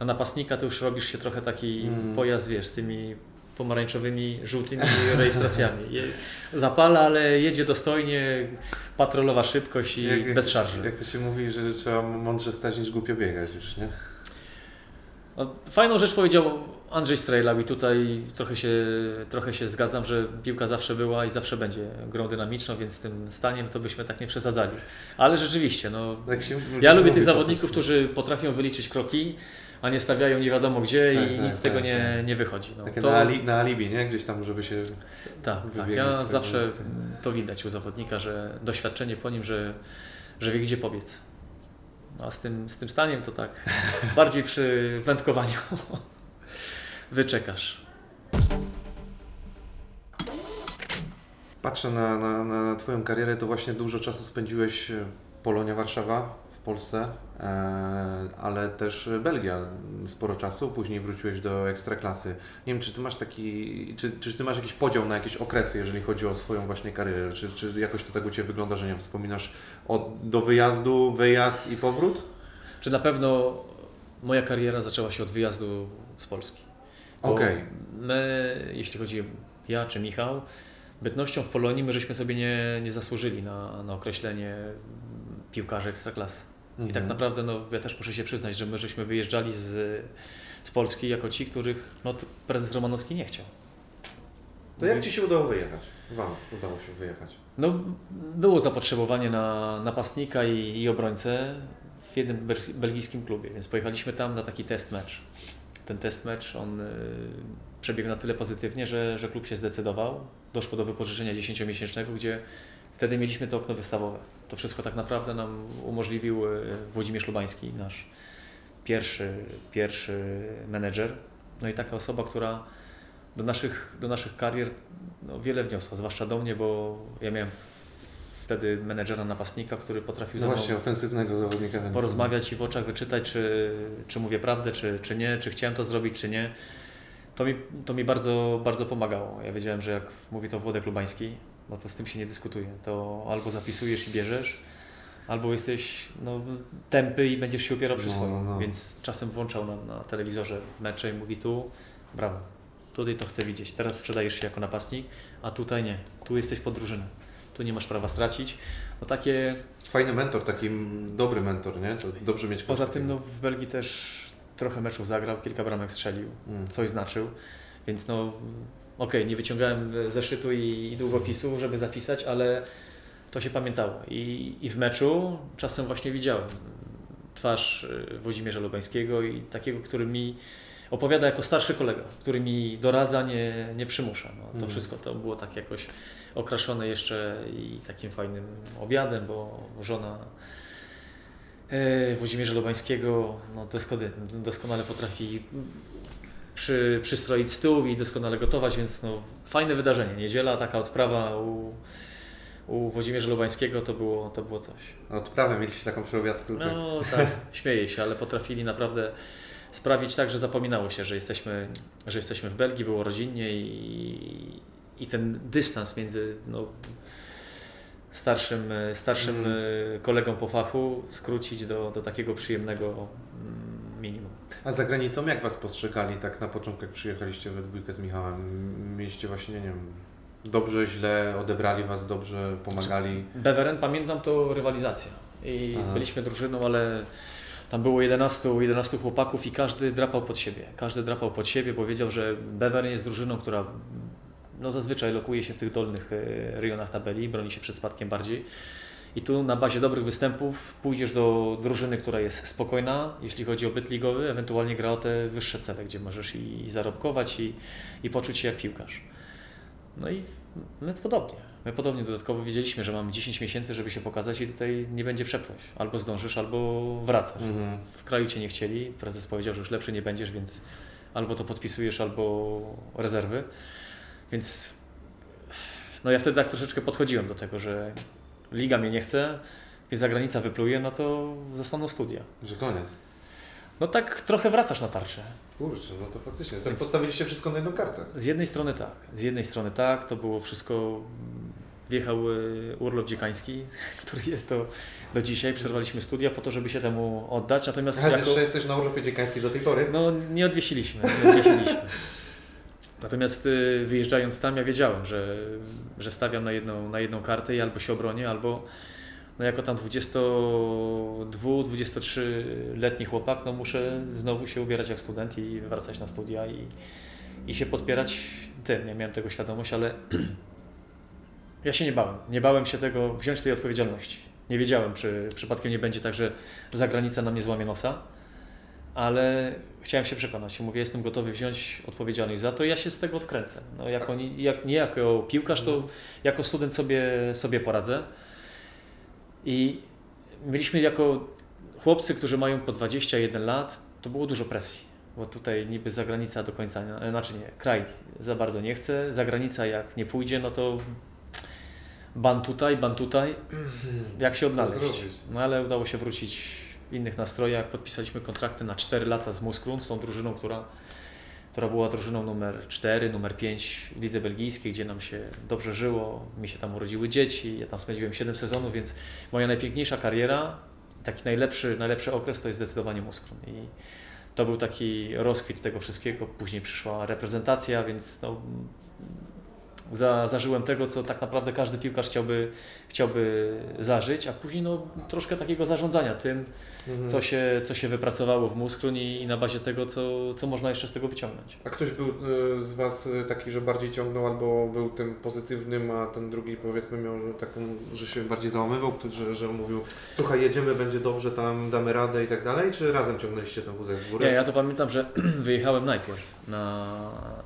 Na napastnika to już robisz się trochę taki Mm. pojazd, wiesz, z tymi pomarańczowymi, żółtymi rejestracjami. Je, zapala, ale jedzie dostojnie, patrolowa szybkość i bez szarży. Jak to się mówi, że trzeba mądrze stać niż głupio biegać już, nie? No, fajną rzecz powiedział Andrzej Strejlał i tutaj trochę się, trochę się zgadzam, że piłka zawsze była i zawsze będzie grą dynamiczną, więc z tym staniem to byśmy tak nie przesadzali. Ale rzeczywiście, no, Tak się, ja lubię mówi tych zawodników, którzy potrafią wyliczyć kroki, a nie stawiają nie wiadomo gdzie Tak, i tak, nic z tego tak, nie, tak. nie wychodzi. No, Takie to, na, ali, na alibi, nie? Gdzieś tam, żeby się... tak, tak. Ja zawsze miejsce. to widać u zawodnika, że doświadczenie po nim, że, że wie gdzie pobiec. A z tym, z tym staniem to tak bardziej przy wędkowaniu wyczekasz. Patrzę na, na, na Twoją karierę, to właśnie dużo czasu spędziłeś e, Polonia Warszawa Polsce, e, ale też Belgia sporo czasu, później wróciłeś do Ekstraklasy. Nie wiem, czy Ty masz taki, czy, czy Ty masz jakiś podział na jakieś okresy, jeżeli chodzi o swoją właśnie karierę, czy, czy jakoś to tak u Ciebie wygląda, że nie wiem, wspominasz od, do wyjazdu, wyjazd i powrót? Czy na pewno moja kariera zaczęła się od wyjazdu z Polski? Okej. My, jeśli chodzi ja czy Michał, bytnością w Polonii my żeśmy sobie nie, nie zasłużyli na, na określenie piłkarzy ekstraklasy. I tak Mhm. naprawdę, no, ja też muszę się przyznać, że my żeśmy wyjeżdżali z, z Polski jako ci, których no, prezes Romanowski nie chciał. To jak Ci się udało wyjechać? Wam udało się wyjechać. No, było zapotrzebowanie na napastnika i, i obrońcę w jednym belgijskim klubie, więc pojechaliśmy tam na taki test mecz. Ten test mecz, on y, przebiegł na tyle pozytywnie, że, że klub się zdecydował. Doszło do wypożyczenia 10-miesięcznego, gdzie wtedy mieliśmy to okno wystawowe. To wszystko tak naprawdę nam umożliwił y, Włodzimierz Lubański, nasz pierwszy, pierwszy menedżer. No i taka osoba, która do naszych, do naszych karier no, wiele wniosła, zwłaszcza do mnie, bo ja miałem wtedy menedżera napastnika, który potrafił No właśnie, ofensywnego zawodnika. Porozmawiać i w oczach wyczytać, czy, czy mówię prawdę, czy, czy nie, czy chciałem to zrobić, czy nie. To mi, to mi bardzo, bardzo pomagało. Ja wiedziałem, że jak mówi to Włodek Lubański, no to z tym się nie dyskutuje. To albo zapisujesz i bierzesz, albo jesteś no, tępy i będziesz się opierał przy No, swoim. no, no. Więc czasem włączał na, na telewizorze mecze i mówi tu, brawo, tutaj to chcę widzieć. Teraz sprzedajesz się jako napastnik, a tutaj nie. Tu jesteś pod drużynę. Tu nie masz prawa stracić. No takie Fajny mentor, taki dobry mentor, nie? To dobrze mieć Poza tym no, w Belgii też trochę meczów zagrał, kilka bramek strzelił, Mm. coś znaczył, więc no okej, nie wyciągałem zeszytu i, i długopisu, żeby zapisać, ale to się pamiętało. I, I w meczu czasem właśnie widziałem twarz y, Włodzimierza Lubańskiego i takiego, który mi opowiada jako starszy kolega, który mi doradza, nie, nie przymusza. No, to Mhm. wszystko to było tak jakoś okraszone jeszcze i takim fajnym obiadem, bo żona E, Włodzimierza Lobańskiego no, doskonale potrafi przy, przystroić stół i doskonale gotować, więc no, fajne wydarzenie. Niedziela, taka odprawa u, u Włodzimierza Lubańskiego to było, to było coś. Odprawę mieliście taką przy obiadku. tak? No tak, śmieję się, ale potrafili naprawdę sprawić tak, że zapominało się, że jesteśmy, że jesteśmy w Belgii, było rodzinnie i, i ten dystans między no, starszym, starszym Mm. kolegą po fachu skrócić do, do takiego przyjemnego mm, minimum. A za granicą jak Was postrzegali tak na początku, jak przyjechaliście we dwójkę z Michałem? Mieliście właśnie, nie wiem, dobrze, źle, odebrali Was dobrze, pomagali? Beveren, pamiętam to rywalizacja. I Aha. byliśmy drużyną, ale tam było 11, 11 chłopaków i każdy drapał pod siebie. Każdy drapał pod siebie, bo wiedział, że Beveren jest drużyną, która no, zazwyczaj lokuje się w tych dolnych e, rejonach tabeli, broni się przed spadkiem bardziej. I tu na bazie dobrych występów pójdziesz do drużyny, która jest spokojna, jeśli chodzi o byt ligowy, ewentualnie gra o te wyższe cele, gdzie możesz i zarobkować i, i poczuć się jak piłkarz. No i my podobnie. My podobnie dodatkowo wiedzieliśmy, że mamy 10 miesięcy, żeby się pokazać i tutaj nie będzie przeproś. Albo zdążysz, albo wracasz. Mhm. W kraju Cię nie chcieli, prezes powiedział, że już lepszy nie będziesz, więc albo to podpisujesz, albo rezerwy. Więc no ja wtedy tak troszeczkę podchodziłem do tego, że liga mnie nie chce, więc zagranica wypluje, no to zostaną studia. Że koniec. No tak trochę wracasz na tarczę. Kurczę, no to faktycznie. To Więc- postawiliście wszystko na jedną kartę. Z jednej strony tak, z jednej strony tak, to było wszystko. Wjechał y, urlop dziekański, który jest do, do dzisiaj. Przerwaliśmy studia po to, żeby się temu oddać. Natomiast Ale jako, jeszcze jesteś na urlopie dziekańskiej do tej pory? no, nie odwiesiliśmy. Nie odwiesiliśmy. Natomiast y, wyjeżdżając tam, ja wiedziałem, że, że stawiam na jedną, na jedną kartę i albo się obronię, albo no jako tam 22-23-letni chłopak, no muszę znowu się ubierać jak student i wracać na studia i, i się podpierać tym. Ja miałem tego świadomość, ale ja się nie bałem. Nie bałem się tego wziąć tej odpowiedzialności. Nie wiedziałem, czy przypadkiem nie będzie tak, że zagranica na mnie złamie nosa, ale chciałem się przekonać. Mówię, jestem gotowy wziąć odpowiedzialność za to ja się z tego odkręcę. No, jako, nie, jak, nie jako piłkarz, to jako student sobie, sobie poradzę. I mieliśmy jako chłopcy, którzy mają po 21 lat, to było dużo presji. Bo tutaj niby zagranica do końca, nie- znaczy nie, kraj za bardzo nie chce. Zagranica jak nie pójdzie, no to ban tutaj, ban tutaj. Jak się odnaleźć? No ale udało się wrócić innych nastrojach. Podpisaliśmy kontrakty na 4 lata z Muskrun, z tą drużyną, która, która była drużyną numer 4, numer 5 w lidze belgijskiej, gdzie nam się dobrze żyło. Mi się tam urodziły dzieci, ja tam spędziłem 7 sezonów, więc moja najpiękniejsza kariera taki najlepszy, najlepszy okres to jest zdecydowanie Muskrun. I to był taki rozkwit tego wszystkiego. Później przyszła reprezentacja, więc no, za, zażyłem tego, co tak naprawdę każdy piłkarz chciałby, chciałby zażyć, a później no, troszkę takiego zarządzania tym, Mhm. co, się, co się wypracowało w Muskrun i, i na bazie tego, co, co można jeszcze z tego wyciągnąć. A ktoś był y, z Was y, taki, że bardziej ciągnął albo był tym pozytywnym, a ten drugi powiedzmy miał taką, że się bardziej załamywał, że, że mówił słuchaj jedziemy, będzie dobrze, tam damy radę i tak dalej, czy razem ciągnęliście ten wózek w górę? Nie, ja to pamiętam, że wyjechałem najpierw, na,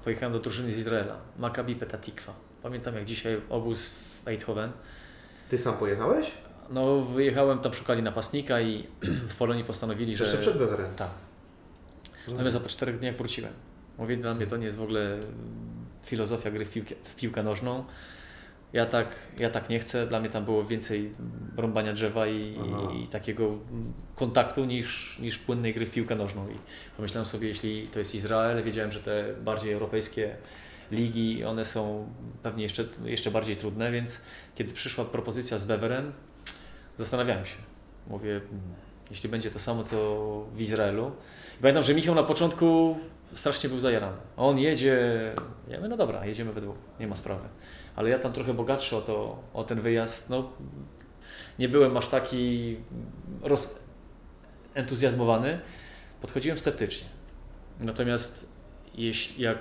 pojechałem do drużyny z Izraela, Maccabi Petah Tikva. Pamiętam jak dzisiaj obóz w Eindhoven. Ty sam pojechałeś? No wyjechałem, tam szukali napastnika i w Polonii postanowili, że... Jeszcze przed Bewerem. Tak. Natomiast po czterech dniach wróciłem. Mówię, dla mnie to nie jest w ogóle filozofia gry w piłkę, w piłkę nożną. Ja tak, ja tak nie chcę. Dla mnie tam było więcej rąbania drzewa i, Aha. i takiego kontaktu niż, niż płynnej gry w piłkę nożną. I pomyślałem sobie, jeśli to jest Izrael, wiedziałem, że te bardziej europejskie ligi, one są pewnie jeszcze, jeszcze bardziej trudne, więc kiedy przyszła propozycja z Beveren, zastanawiałem się. Mówię, mm, jeśli będzie to samo co w Izraelu. I pamiętam, że Michał na początku strasznie był zajarany. On jedzie, ja mówię, no dobra, jedziemy we dwóch, nie ma sprawy. Ale ja tam trochę bogatszy o, to, o ten wyjazd, no nie byłem aż taki roz... entuzjazmowany. Podchodziłem sceptycznie. Natomiast jeśli, jak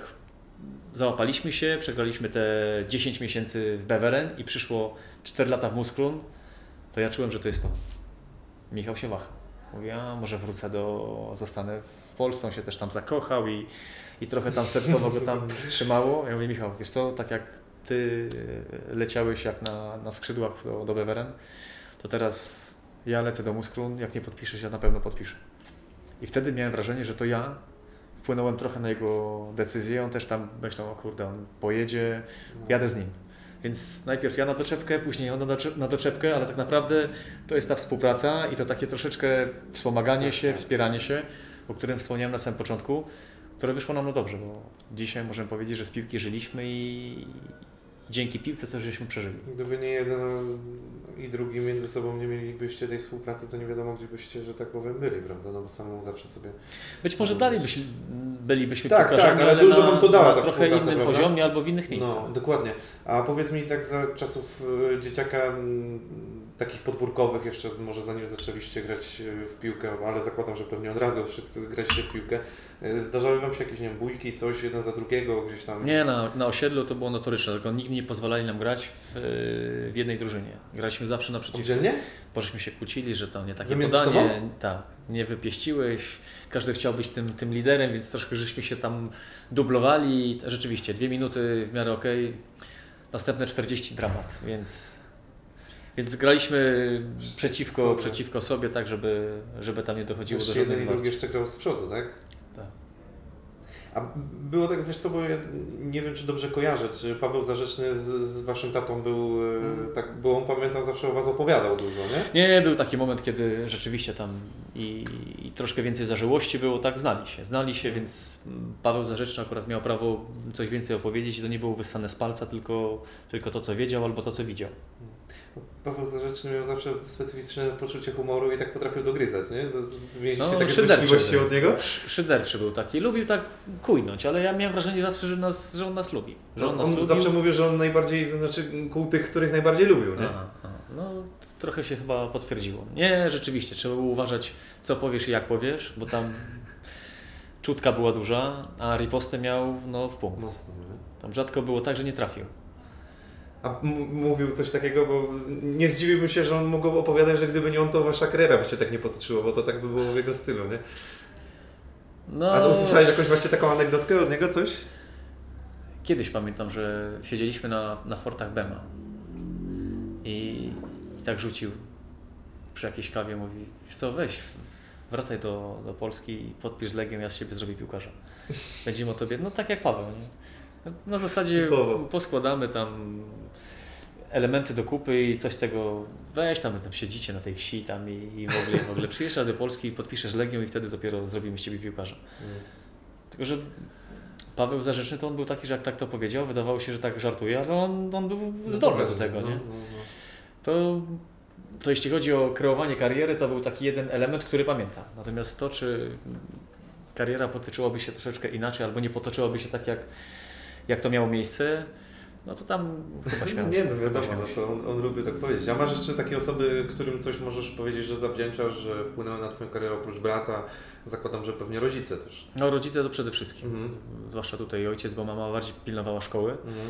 załapaliśmy się, przegraliśmy te 10 miesięcy w Beveren i przyszło 4 lata w Muskrun, to ja czułem, że to jest to. Michał się wahał. Mówię, a może wrócę do, zostanę w Polsce, on się też tam zakochał i, i trochę tam sercowo go tam trzymało. Ja mówię, Michał, wiesz co, tak jak ty leciałeś jak na, na skrzydłach do, do Beveren, to teraz ja lecę do Muskrun, jak nie podpiszesz, ja na pewno podpiszę. I wtedy miałem wrażenie, że to ja wpłynąłem trochę na jego decyzję. On też tam myślał, o kurde, on pojedzie, jadę z nim. Więc najpierw ja na doczepkę, później on na doczep- na doczepkę, ale tak naprawdę to jest ta współpraca i to takie troszeczkę wspomaganie Tak, się, tak. wspieranie się, o którym wspomniałem na samym początku, które wyszło nam na dobrze, bo dzisiaj możemy powiedzieć, że z piłki żyliśmy i dzięki piłce coś żeśmy przeżyli. Gdyby nie jeden i drugi między sobą nie mielibyście tej współpracy, to nie wiadomo, gdzie byście, że tak powiem, byli, prawda? No bo samemu zawsze sobie... Być może dalej byś, bylibyśmy Tak, piłkarzami, tak, ale dużo na, wam to dała na ta trochę innym prawda? poziomie albo w innych miejscach. No, dokładnie. A powiedz mi tak za czasów y, dzieciaka, mm, takich podwórkowych jeszcze, może zanim zaczęliście grać y, w piłkę, ale zakładam, że pewnie od razu wszyscy graliście w piłkę, y, zdarzały Wam się jakieś, nie wiem, bójki, coś, jeden za drugiego, gdzieś tam? Nie, na, na osiedlu to było notoryczne, tylko nigdy nie pozwalali nam grać w, w jednej drużynie. Graliśmy zawsze naprzeciw, Oddzielnie? bo żeśmy się kłócili, że to nie takie Wy między podanie, tak, nie wypieściłeś, każdy chciał być tym, tym liderem, więc troszkę żeśmy się tam dublowali. Rzeczywiście, dwie minuty w miarę okej, następne 40 dramat, więc, więc graliśmy przeciwko, Super. przeciwko sobie, tak żeby, żeby tam nie dochodziło do Jeszcze jeden żadnych i drugi jeszcze grał z przodu, tak? Tak. A było tak, wiesz co, bo ja nie wiem, czy dobrze kojarzę, czy Paweł Zarzeczny z, z Waszym tatą był, Hmm. tak, bo on pamiętam zawsze o Was opowiadał dużo, nie? Nie, był taki moment, kiedy rzeczywiście tam i, i troszkę więcej zażyłości było, tak znali się. Znali się, więc Paweł Zarzeczny akurat miał prawo coś więcej opowiedzieć i to nie było wyssane z palca, tylko, tylko to, co wiedział albo to, co widział. Paweł Zarzeczny miał zawsze specyficzne poczucie humoru i tak potrafił dogryzać, nie? Z- Mieliście No, takie złośliwości był. od niego? Sz- Szyderczy był taki, lubił tak kujnąć, ale ja miałem wrażenie zawsze, że, nas, że on nas lubi. Że on nas on lubił. zawsze mówił, że on najbardziej, znaczy kół tych, których najbardziej lubił, nie? Aha, aha. No, trochę się chyba potwierdziło. Nie, rzeczywiście, trzeba było uważać, co powiesz i jak powiesz, bo tam czutka była duża, a ripostę miał no, w punkt. Mocno, nie? Tam rzadko było tak, że nie trafił. A mówił coś takiego, bo nie zdziwiłbym się, że on mógł opowiadać, że gdyby nie on, to wasza kariera by się tak nie potoczyła, bo to tak by było w jego stylu, nie? No, A to usłyszałeś jakąś właśnie taką anegdotkę od niego, coś? Kiedyś pamiętam, że siedzieliśmy na, na fortach Bema i, i tak rzucił przy jakiejś kawie, mówi, wiesz co, weź, wracaj do, do Polski i podpisz Legię, ja z Ciebie zrobię piłkarza. Będziemy o Tobie, no tak jak Paweł, nie? Na zasadzie Typowo. poskładamy tam elementy do kupy i coś tego, weź tam, tam siedzicie na tej wsi tam i, i w ogóle, w ogóle przyjeżdżasz do Polski i podpiszesz Legią i wtedy dopiero zrobimy z Ciebie piłkarza. Tylko, że Paweł Zarzeczny to on był taki, że jak tak to powiedział, wydawało się, że tak żartuje, ale on, on był zdolny do tego, No, nie? no, no. To, to jeśli chodzi o kreowanie kariery, to był taki jeden element, który pamiętam. Natomiast to, czy kariera potoczyłaby się troszeczkę inaczej, albo nie potoczyłaby się tak, jak, jak to miało miejsce, no to tam chyba No śmiał nie, no wiadomo, no to on, on lubi tak powiedzieć. A masz jeszcze takie osoby, którym coś możesz powiedzieć, że zawdzięczasz, że wpłynęły na Twoją karierę oprócz brata? Zakładam, że pewnie rodzice też. No rodzice to przede wszystkim. Mhm. Zwłaszcza tutaj ojciec, bo mama bardziej pilnowała szkoły. Mhm.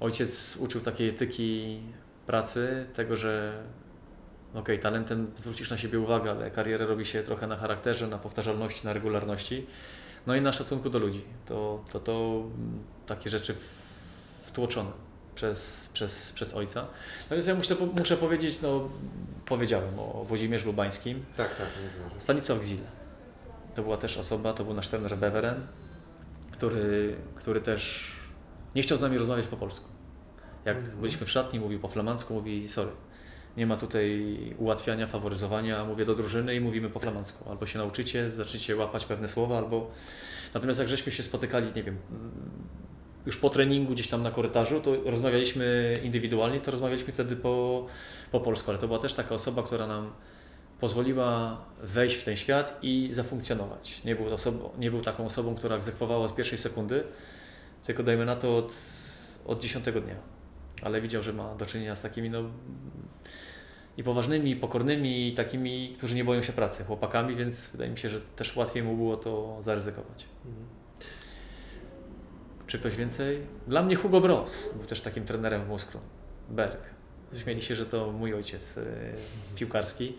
Ojciec uczył takiej etyki pracy, tego, że okej, talentem zwrócisz na siebie uwagę, ale karierę robi się trochę na charakterze, na powtarzalności, na regularności. No i na szacunku do ludzi. To, to, to takie rzeczy wtłoczone przez, przez, przez ojca. No więc ja muszę, muszę powiedzieć, no powiedziałem o Włodzimierzu Lubańskim. Tak, tak. Stanisław Gzil. To była też osoba, to był nasz trener Beveren, który, który też nie chciał z nami rozmawiać po polsku. Jak Mhm. byliśmy w szatni, mówił po flamandzku, mówi sorry, nie ma tutaj ułatwiania, faworyzowania, mówię do drużyny i mówimy po flamandzku. Albo się nauczycie, zaczniecie łapać pewne słowa, albo... Natomiast jak żeśmy się spotykali, nie wiem, już po treningu gdzieś tam na korytarzu, to rozmawialiśmy indywidualnie, to rozmawialiśmy wtedy po, po polsku, ale to była też taka osoba, która nam pozwoliła wejść w ten świat i zafunkcjonować. Nie był, osobą, nie był taką osobą, która egzekwowała od pierwszej sekundy, tylko dajmy na to od, od dziesiątego dnia. Ale widział, że ma do czynienia z takimi no, i poważnymi, i pokornymi, i takimi, którzy nie boją się pracy, chłopakami, więc wydaje mi się, że też łatwiej mu było to zaryzykować. Czy ktoś więcej? Dla mnie Hugo Bros był też takim trenerem w Moskwie. Berg. Śmieli się, że to mój ojciec e, piłkarski,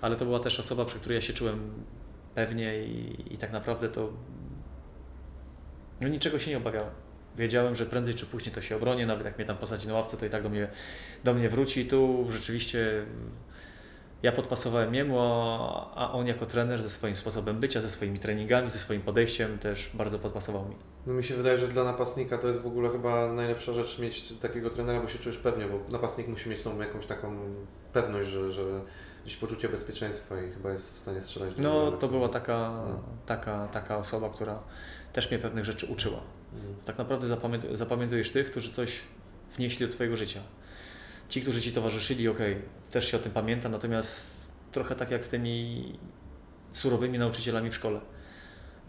ale to była też osoba, przy której ja się czułem pewnie i, i tak naprawdę to no niczego się nie obawiałem. Wiedziałem, że prędzej czy później to się obronię, nawet jak mnie tam posadzi na ławce, to i tak do mnie, do mnie wróci. Tu rzeczywiście Ja podpasowałem jemu, a on jako trener ze swoim sposobem bycia, ze swoimi treningami, ze swoim podejściem też bardzo podpasował mi. No mi się wydaje, że dla napastnika to jest w ogóle chyba najlepsza rzecz mieć takiego trenera, bo się czujesz pewnie, bo napastnik musi mieć tą jakąś taką pewność, że, że gdzieś poczucie bezpieczeństwa i chyba jest w stanie strzelać do No to była taka, No. taka, taka osoba, która też mnie pewnych rzeczy uczyła. Mm. Tak naprawdę zapamię zapamiętujesz tych, którzy coś wnieśli do Twojego życia. Ci, którzy Ci towarzyszyli, okej, też się o tym pamiętam, natomiast trochę tak jak z tymi surowymi nauczycielami w szkole.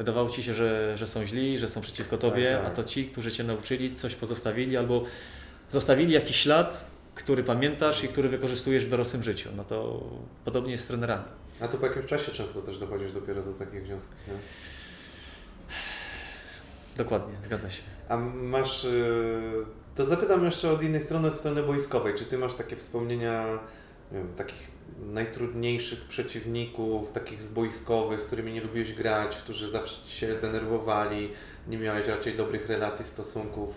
Wydawało Ci się, że, że są źli, że są przeciwko Tobie, Tak, tak. a to ci, którzy Cię nauczyli, coś pozostawili albo zostawili jakiś ślad, który pamiętasz i który wykorzystujesz w dorosłym życiu. No to podobnie jest z trenerami. A to po jakimś czasie często też dochodzisz dopiero do takich wniosków, nie? Dokładnie, zgadza się. A masz. y, To zapytam jeszcze od innej strony, od strony boiskowej. Czy ty masz takie wspomnienia, nie wiem, takich najtrudniejszych przeciwników, takich zboiskowych, z którymi nie lubiłeś grać, którzy zawsze ci się denerwowali, nie miałeś raczej dobrych relacji, stosunków?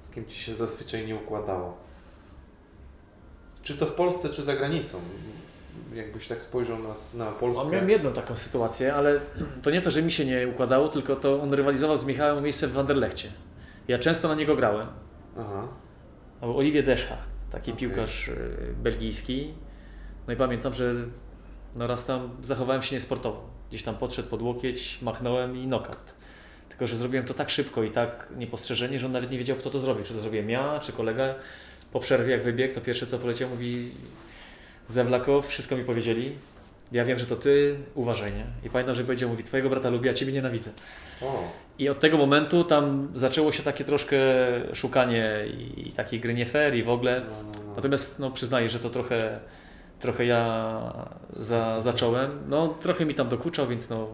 Z kim ci się zazwyczaj nie układało? Czy to w Polsce, czy za granicą? Jakbyś tak spojrzał na, na Polskę. O, miałem jedną taką sytuację, ale to nie to, że mi się nie układało, tylko to on rywalizował z Michałem o miejsce w Wanderlechcie. Ja często na niego grałem. Aha. O Olivier Deschach, taki Okej. piłkarz y, belgijski. No i pamiętam, że no raz tam zachowałem się niesportowo. Gdzieś tam podszedł pod łokieć, machnąłem i knockout. Tylko, że zrobiłem to tak szybko i tak niepostrzeżenie, że on nawet nie wiedział, kto to zrobił. Czy to zrobiłem ja, czy kolega. Po przerwie, jak wybiegł, to pierwsze co poleciał, mówi Zewlakow, wszystko mi powiedzieli. Ja wiem, że to ty, uważaj, nie? I pamiętam, że powiedział, mówi, twojego brata lubię, a ciebie nienawidzę. O. I od tego momentu tam zaczęło się takie troszkę szukanie i, i takiej gry nie fair i w ogóle. No, no, no. Natomiast no, przyznaję, że to trochę, trochę ja za, zacząłem. No, trochę mi tam dokuczał, więc no,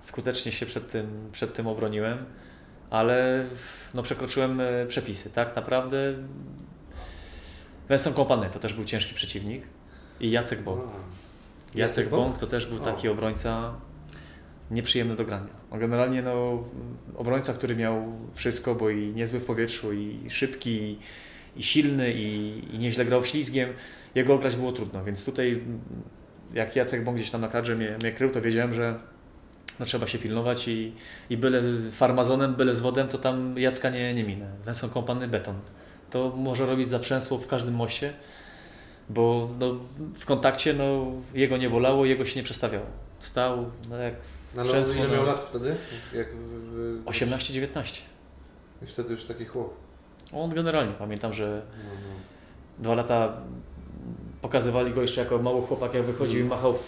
skutecznie się przed tym, przed tym obroniłem, ale no, przekroczyłem e, przepisy. Tak naprawdę Vincent Kompany to też był ciężki przeciwnik i Jacek Bąk. Jacek Bąk? To też był taki obrońca nieprzyjemny do grania. On generalnie no, obrońca, który miał wszystko, bo i niezły w powietrzu, i szybki, i, silny, i, i nieźle grał ślizgiem. Jego grać było trudno, więc tutaj jak Jacek Bąk gdzieś tam na kadrze mnie, mnie krył, to wiedziałem, że no, trzeba się pilnować i, i byle z farmazonem, byle z wodem, to tam Jacka nie, nie minę. Węsą kompany beton. To może robić zaprzęsło w każdym moście, bo no, w kontakcie no, jego nie bolało, jego się nie przestawiało. Stał no, jak No, ale ile miał lat wtedy? Jak, w- w- 18-19. I wtedy już taki chłop. On generalnie, pamiętam, że No, no. dwa lata pokazywali go jeszcze jako mały chłopak, jak wychodził i machał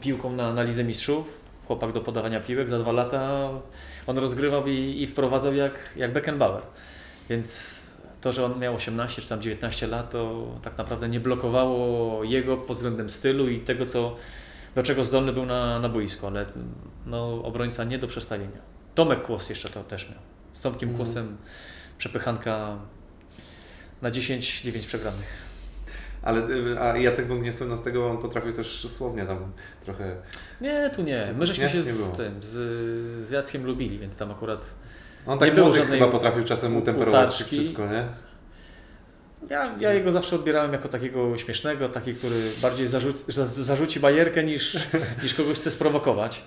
piłką na, na Lidze Mistrzów. Chłopak do podawania piłek. Za dwa lata on rozgrywał i, i wprowadzał jak, jak Beckenbauer. Więc to, że on miał 18 czy tam 19 lat, to tak naprawdę nie blokowało jego pod względem stylu i tego, co, do czego zdolny był na, na boisku, ale no, obrońca nie do przestawienia. Tomek Kłos jeszcze to też miał. Z Tomkiem Mhm. Kłosem przepychanka na 10-9 przegranych. Ale y, a Jacek był niesłynny z tego, bo on potrafił też słownie tam trochę. Nie, tu nie. My żeśmy Nie? się Nie z tym, z, z Jackiem lubili, więc tam akurat On tak Nie było żadnej chyba potrafił czasem utemperować szybciutko, nie? Ja, ja jego zawsze odbierałem jako takiego śmiesznego, taki, który bardziej zarzuci, za- zarzuci bajerkę niż, niż kogoś chce sprowokować.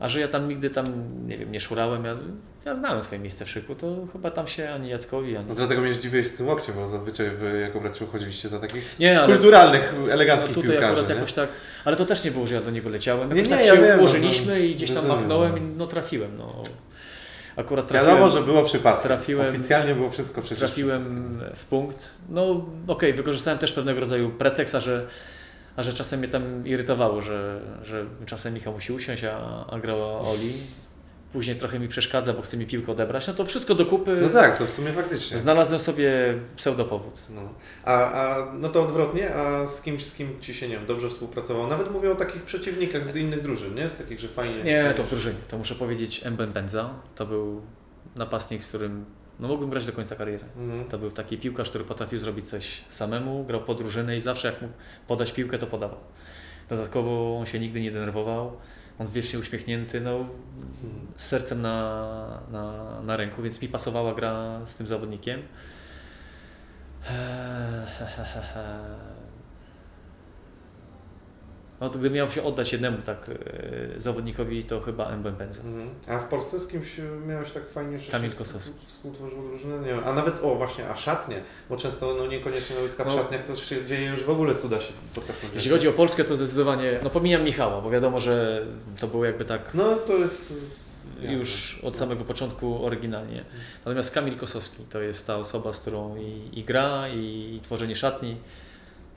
A że ja tam nigdy tam, nie wiem, nie szurałem, ja, ja znałem swoje miejsce w szyku, to chyba tam się ani Jackowi, ani... No dlatego mnie zdziwiłeś z tym łokciem, bo zazwyczaj wy jako braci uchodziliście za takich Nie, ale kulturalnych, no eleganckich tutaj piłkarzy. akurat nie? jakoś tak, ale to też nie było, że ja do niego leciałem. Nie, Jakoś nie, tak ja się wiem, no, ułożyliśmy no, i gdzieś tam rozumiem, machnąłem no. i no trafiłem, no. Akurat trafiłem. Wiadomo, że było przypadek. trafiłem- Oficjalnie było wszystko przecież. trafiłem w punkt. No okej, wykorzystałem też pewnego rodzaju pretekst, a że, a że czasem mnie tam irytowało, że, że czasem Michał musi usiąść, a, a grała Oli. Później trochę mi przeszkadza, bo chce mi piłkę odebrać. No to wszystko do kupy. No tak, to w sumie faktycznie. Znalazłem sobie pseudopowód. No. A, a no to odwrotnie, a z kimś, z kim ci się nie wiem, dobrze współpracował? Nawet mówię o takich przeciwnikach z innych drużyn, nie? Z takich, że fajnie. Nie, to w drużynie. To muszę powiedzieć Mbem Benza. To był napastnik, z którym no, mógłbym grać do końca kariery. Mhm. To był taki piłkarz, który potrafił zrobić coś samemu, grał po drużynę i zawsze jak mógł podać piłkę, to podawał. Dodatkowo on się nigdy nie denerwował. On wiecznie uśmiechnięty, no, z sercem na, na, na ręku, więc mi pasowała gra z tym zawodnikiem. Eee, he, he, he. No to gdybym miał się oddać jednemu tak e, zawodnikowi, to chyba Mbem Penza. Mhm. A w Polsce z kimś miałeś tak fajnie, że Kamil Kosowski. współtworzył drużynę? Nie wiem. A nawet, o właśnie, a szatnie, bo często no niekoniecznie na wojska w No. szatniach to się dzieje już w ogóle cuda się potrafią. Jeśli chodzi o Polskę, to zdecydowanie, no pomijam Michała, bo wiadomo, że to było jakby tak No to jest... jasne. już od samego początku oryginalnie. Natomiast Kamil Kosowski to jest ta osoba, z którą i, i gra, i, i tworzenie szatni.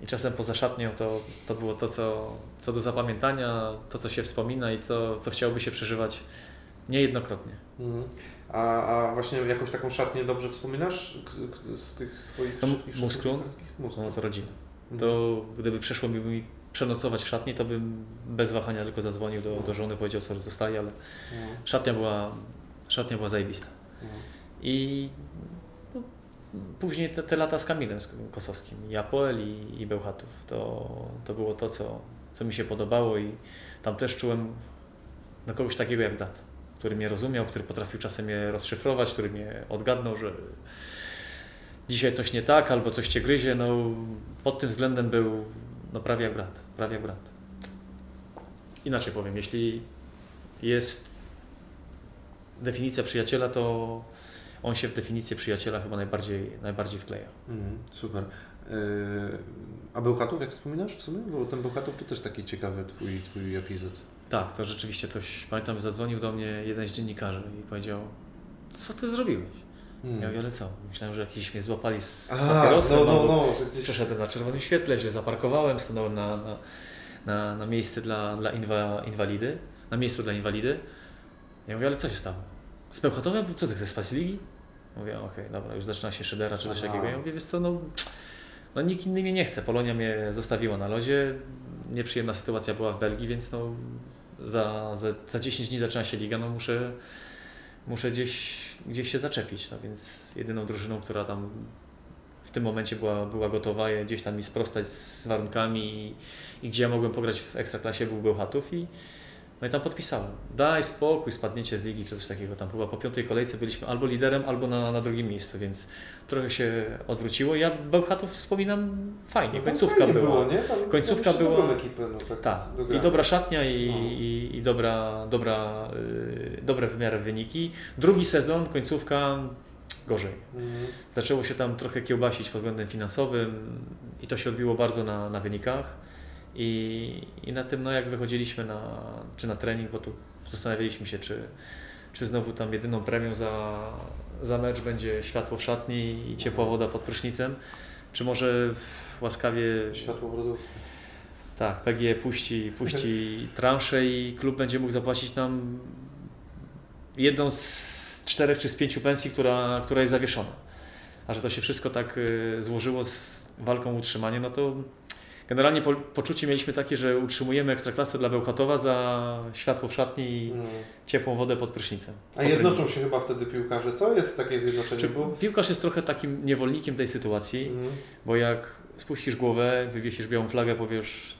I czasem poza szatnią to, to było to, co, co do zapamiętania, to, co się wspomina i co, co chciałoby się przeżywać niejednokrotnie. Mhm. A, a właśnie jakąś taką szatnię dobrze wspominasz z tych swoich No, wszystkich piłkarskich? Musklun. No to rodzina. Mhm. To gdyby przeszło mi, mi przenocować w szatni, to bym bez wahania tylko zadzwonił do, do żony, powiedział, sorry, zostaje, ale No, szatnia była, szatnia była zajebista. no. I później te, te lata z Kamilem Kosowskim, i Apoel i, i Bełchatów, to, to było to, co, co mi się podobało i tam też czułem no, kogoś takiego jak brat, który mnie rozumiał, który potrafił czasem mnie rozszyfrować, który mnie odgadnął, że dzisiaj coś nie tak albo coś Cię gryzie, no pod tym względem był no, prawie jak brat, prawie jak brat. Inaczej powiem, jeśli jest definicja przyjaciela, to on się w definicję przyjaciela chyba najbardziej, najbardziej wkleja. Mhm, super. Yy, a Bełchatów, jak wspominasz w sumie? Bo ten Bełchatów to też taki ciekawy twój, twój epizod. Tak, to rzeczywiście ktoś, pamiętam, zadzwonił do mnie jeden z dziennikarzy i powiedział, co ty zrobiłeś? Hmm. Ja mówię, ale co? Myślałem, że jakiś mnie złapali z, z A, papierosem, no, no, no, gdzieś... przeszedłem na czerwonym świetle, źle zaparkowałem, stanąłem na, na, na, na miejsce dla, dla inwa, inwalidy, na miejscu dla inwalidy. Ja mówię, ale co się stało? Z Bełchatowem? Co ty chcesz spać z ligi? Mówię, okej, dobra, już zaczyna się szydera czy coś Aha. takiego. Ja mówię, wiesz co, no, no nikt inny mnie nie chce. Polonia mnie zostawiła na lodzie. Nieprzyjemna sytuacja była w Belgii, więc no, za, za, za 10 dni zaczyna się liga, no muszę, muszę gdzieś, gdzieś się zaczepić. No więc jedyną drużyną, która tam w tym momencie była, była gotowa gdzieś tam mi sprostać z warunkami i, i gdzie ja mogłem pograć w Ekstraklasie był Bełchatów i no i tam podpisałem. Daj spokój, spadniecie z ligi czy coś takiego. Tam chyba po piątej kolejce byliśmy albo liderem, albo na, na drugim miejscu, więc trochę się odwróciło. Ja Bełchatów wspominam fajnie, No końcówka fajnie była. Było, nie? Tam, końcówka tam była- ekipę, no, tak, Tak, i dobra szatnia i, No. i, i dobra, dobra, yy, dobre w miarę wyniki. Drugi sezon, końcówka gorzej. Mhm. Zaczęło się tam trochę kiełbasić pod względem finansowym i to się odbiło bardzo na, na wynikach. I, I na tym, no jak wychodziliśmy na, czy na trening, bo tu zastanawialiśmy się, czy, czy znowu tam jedyną premią za, za mecz będzie światło w szatni i ciepła woda pod prysznicem, czy może łaskawie Światło w lodówce. tak, PG puści, puści transzę i klub będzie mógł zapłacić nam jedną z czterech czy z pięciu pensji, która, która jest zawieszona. A że to się wszystko tak y, złożyło z walką o utrzymanie, no to generalnie po, poczucie mieliśmy takie, że utrzymujemy ekstraklasę dla Bełchatowa za światło w szatni i Mhm. ciepłą wodę pod prysznicem. A Po jednoczą treningu. się chyba wtedy piłkarze, co? Jest takie zjednoczenie? Czy Bo... piłkarz jest trochę takim niewolnikiem tej sytuacji, Mhm. bo jak spuścisz głowę, wywiesisz białą flagę, powiesz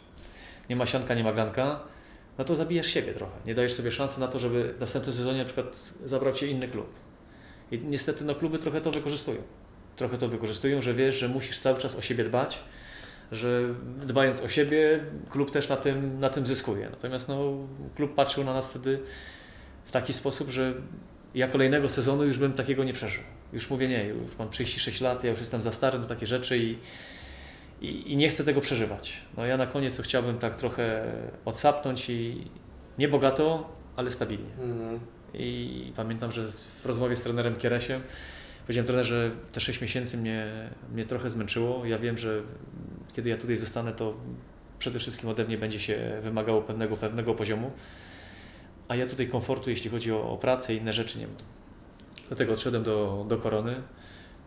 nie ma sianka, nie ma granka, no to zabijasz siebie trochę. Nie dajesz sobie szansy na to, żeby w następnym sezonie na przykład zabrał Cię inny klub. I niestety no, kluby trochę to wykorzystują. Trochę to wykorzystują, że wiesz, że musisz cały czas o siebie dbać, że dbając o siebie, klub też na tym, na tym zyskuje. Natomiast no, klub patrzył na nas wtedy w taki sposób, że ja kolejnego sezonu już bym takiego nie przeżył. Już mówię, nie, już mam 36 lat, ja już jestem za stary na takie rzeczy i, i, i nie chcę tego przeżywać. No ja na koniec to chciałbym tak trochę odsapnąć i nie bogato, ale stabilnie. Mhm. I pamiętam, że w rozmowie z trenerem Kieresiem powiedziałem trenerze, te 6 miesięcy mnie, mnie trochę zmęczyło. Ja wiem, że kiedy ja tutaj zostanę, to przede wszystkim ode mnie będzie się wymagało pewnego, pewnego poziomu, a ja tutaj komfortu, jeśli chodzi o, o pracę i inne rzeczy nie mam. Dlatego odszedłem do, do Korony.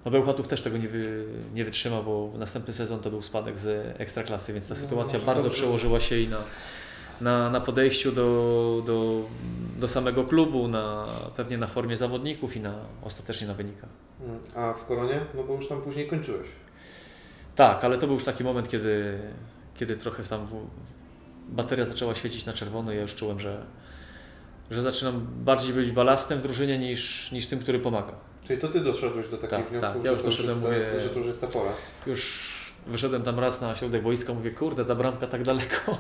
No Bełchatów też tego nie, wy, nie wytrzymał, bo następny sezon to był spadek z Ekstraklasy, więc ta No, sytuacja może bardzo dobrze. przełożyła się i na, na, na podejściu do, do, do samego klubu, na, pewnie na formie zawodników i na, ostatecznie na wynikach. A w Koronie? No bo już tam później kończyłeś. Tak, ale to był już taki moment, kiedy, kiedy trochę tam w, bateria zaczęła świecić na czerwono i ja już czułem, że, że zaczynam bardziej być balastem w drużynie niż, niż tym, który pomaga. Czyli to Ty doszedłeś do takich Tak, wniosków, tak, ja że, już to już jest mówię- że to już jest ta pora. Już wyszedłem tam raz na środek boiska, mówię, kurde, ta bramka tak daleko.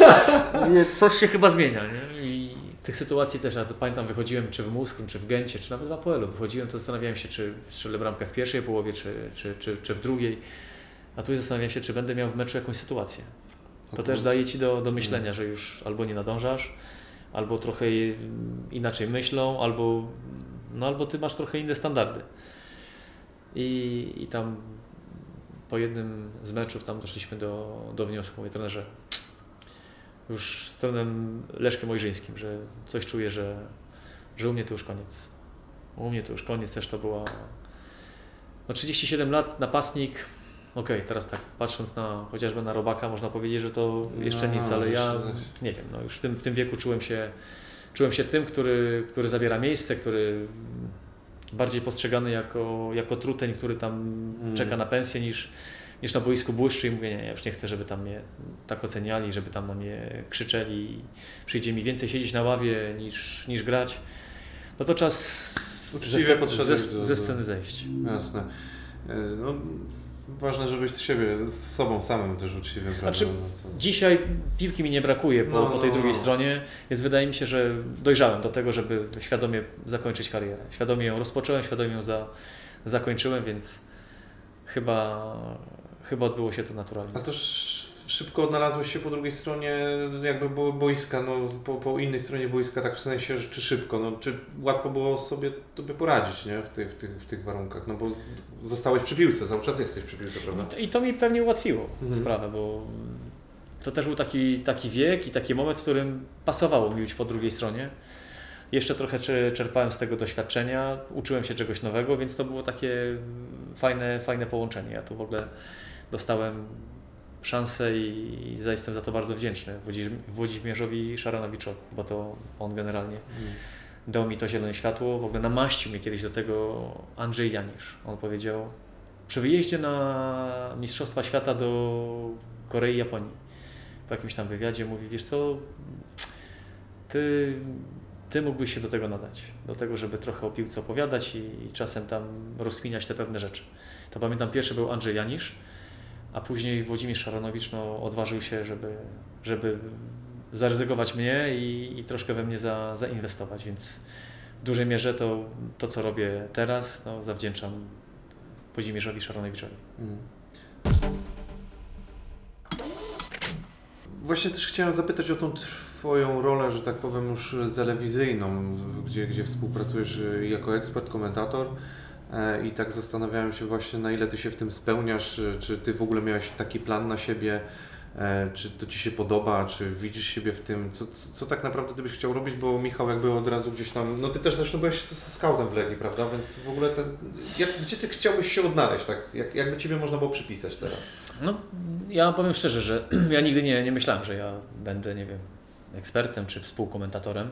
mówię, coś się chyba zmienia, nie? I tych sytuacji też, ja pamiętam, wychodziłem czy w Muskim, czy w Gencie, czy nawet w Apoelu, wychodziłem, to zastanawiałem się, czy strzelę bramkę w pierwszej połowie, czy, czy, czy, czy w drugiej. A tu zastanawiam się, czy będę miał w meczu jakąś sytuację. To też daje Ci do, do myślenia, że już albo nie nadążasz, albo trochę inaczej myślą, albo, no, albo Ty masz trochę inne standardy. I, i tam po jednym z meczów tam doszliśmy do, do wniosku, mówię trenerze, już z trenerem Leszkiem Ojrzyńskim, że coś czuję, że, że u mnie to już koniec. U mnie to już koniec, też to była no 37 lat, napastnik, okej, teraz tak patrząc na chociażby na Robaka, można powiedzieć, że to jeszcze No, nic, ale ja nie wiem, no już w tym, w tym wieku czułem się, czułem się tym, który, który zabiera miejsce, który bardziej postrzegany jako, jako truteń, który tam Mm. czeka na pensję niż, niż na boisku błyszczy i mówię, nie, ja już nie chcę, żeby tam mnie tak oceniali, żeby tam na mnie krzyczeli. Przyjdzie mi więcej siedzieć na ławie niż, niż grać. No to czas ze, Uczciwie ze, do- ze do- sceny zejść. Jasne. E, No, ważne, żebyś z siebie, z sobą samym też uczciwym? Znaczy, No to- Dzisiaj piłki mi nie brakuje po, No, po tej no, drugiej no. stronie, więc wydaje mi się, że dojrzałem do tego, żeby świadomie zakończyć karierę. Świadomie ją rozpocząłem, świadomie ją za, zakończyłem, więc chyba, chyba odbyło się to naturalnie. A szybko odnalazłeś się po drugiej stronie jakby boiska, no po, po innej stronie boiska, tak w sensie, czy szybko, no czy łatwo było sobie tobie poradzić, nie, w tych, w tych, w tych warunkach, no bo zostałeś przy piłce, cały czas jesteś przy piłce, prawda? I to mi pewnie ułatwiło Mhm. sprawę, bo to też był taki, taki wiek i taki moment, w którym pasowało mi być po drugiej stronie. Jeszcze trochę cze- czerpałem z tego doświadczenia, uczyłem się czegoś nowego, więc to było takie fajne, fajne połączenie. Ja tu w ogóle dostałem szansę i, jestem za to bardzo wdzięczny Włodzimierz- Włodzimierzowi Szaranowiczowi, bo to on generalnie dał mi to zielone światło. W ogóle namaścił mnie kiedyś do tego Andrzej Janisz. On powiedział, przy wyjeździe na Mistrzostwa Świata do Korei i Japonii, po jakimś tam wywiadzie mówi, wiesz co, ty, ty mógłbyś się do tego nadać, do tego, żeby trochę o piłce opowiadać i, i czasem tam rozkminiać te pewne rzeczy. To pamiętam, pierwszy był Andrzej Janisz, a później Włodzimierz Szaranowicz no, odważył się, żeby, żeby zaryzykować mnie i, i troszkę we mnie za, zainwestować, więc w dużej mierze to, to co robię teraz, no, zawdzięczam Włodzimierzowi Szaranowiczowi. Mm. Właśnie też chciałem zapytać o tą Twoją rolę, że tak powiem, już telewizyjną, gdzie, gdzie współpracujesz jako ekspert, komentator. E, I tak zastanawiałem się właśnie, na ile Ty się w tym spełniasz, y, czy Ty w ogóle miałeś taki plan na siebie, e, czy to Ci się podoba, czy widzisz siebie w tym, co, co, co tak naprawdę Ty byś chciał robić, bo Michał jakby od razu gdzieś tam, no Ty też zresztą byłeś s- s- scoutem w Legii, prawda, więc w ogóle ten, jak, gdzie Ty chciałbyś się odnaleźć, tak, jak, jakby Ciebie można było przypisać teraz? No, ja powiem szczerze, że ja nigdy nie, nie myślałem, że ja będę, nie wiem, ekspertem czy współkomentatorem.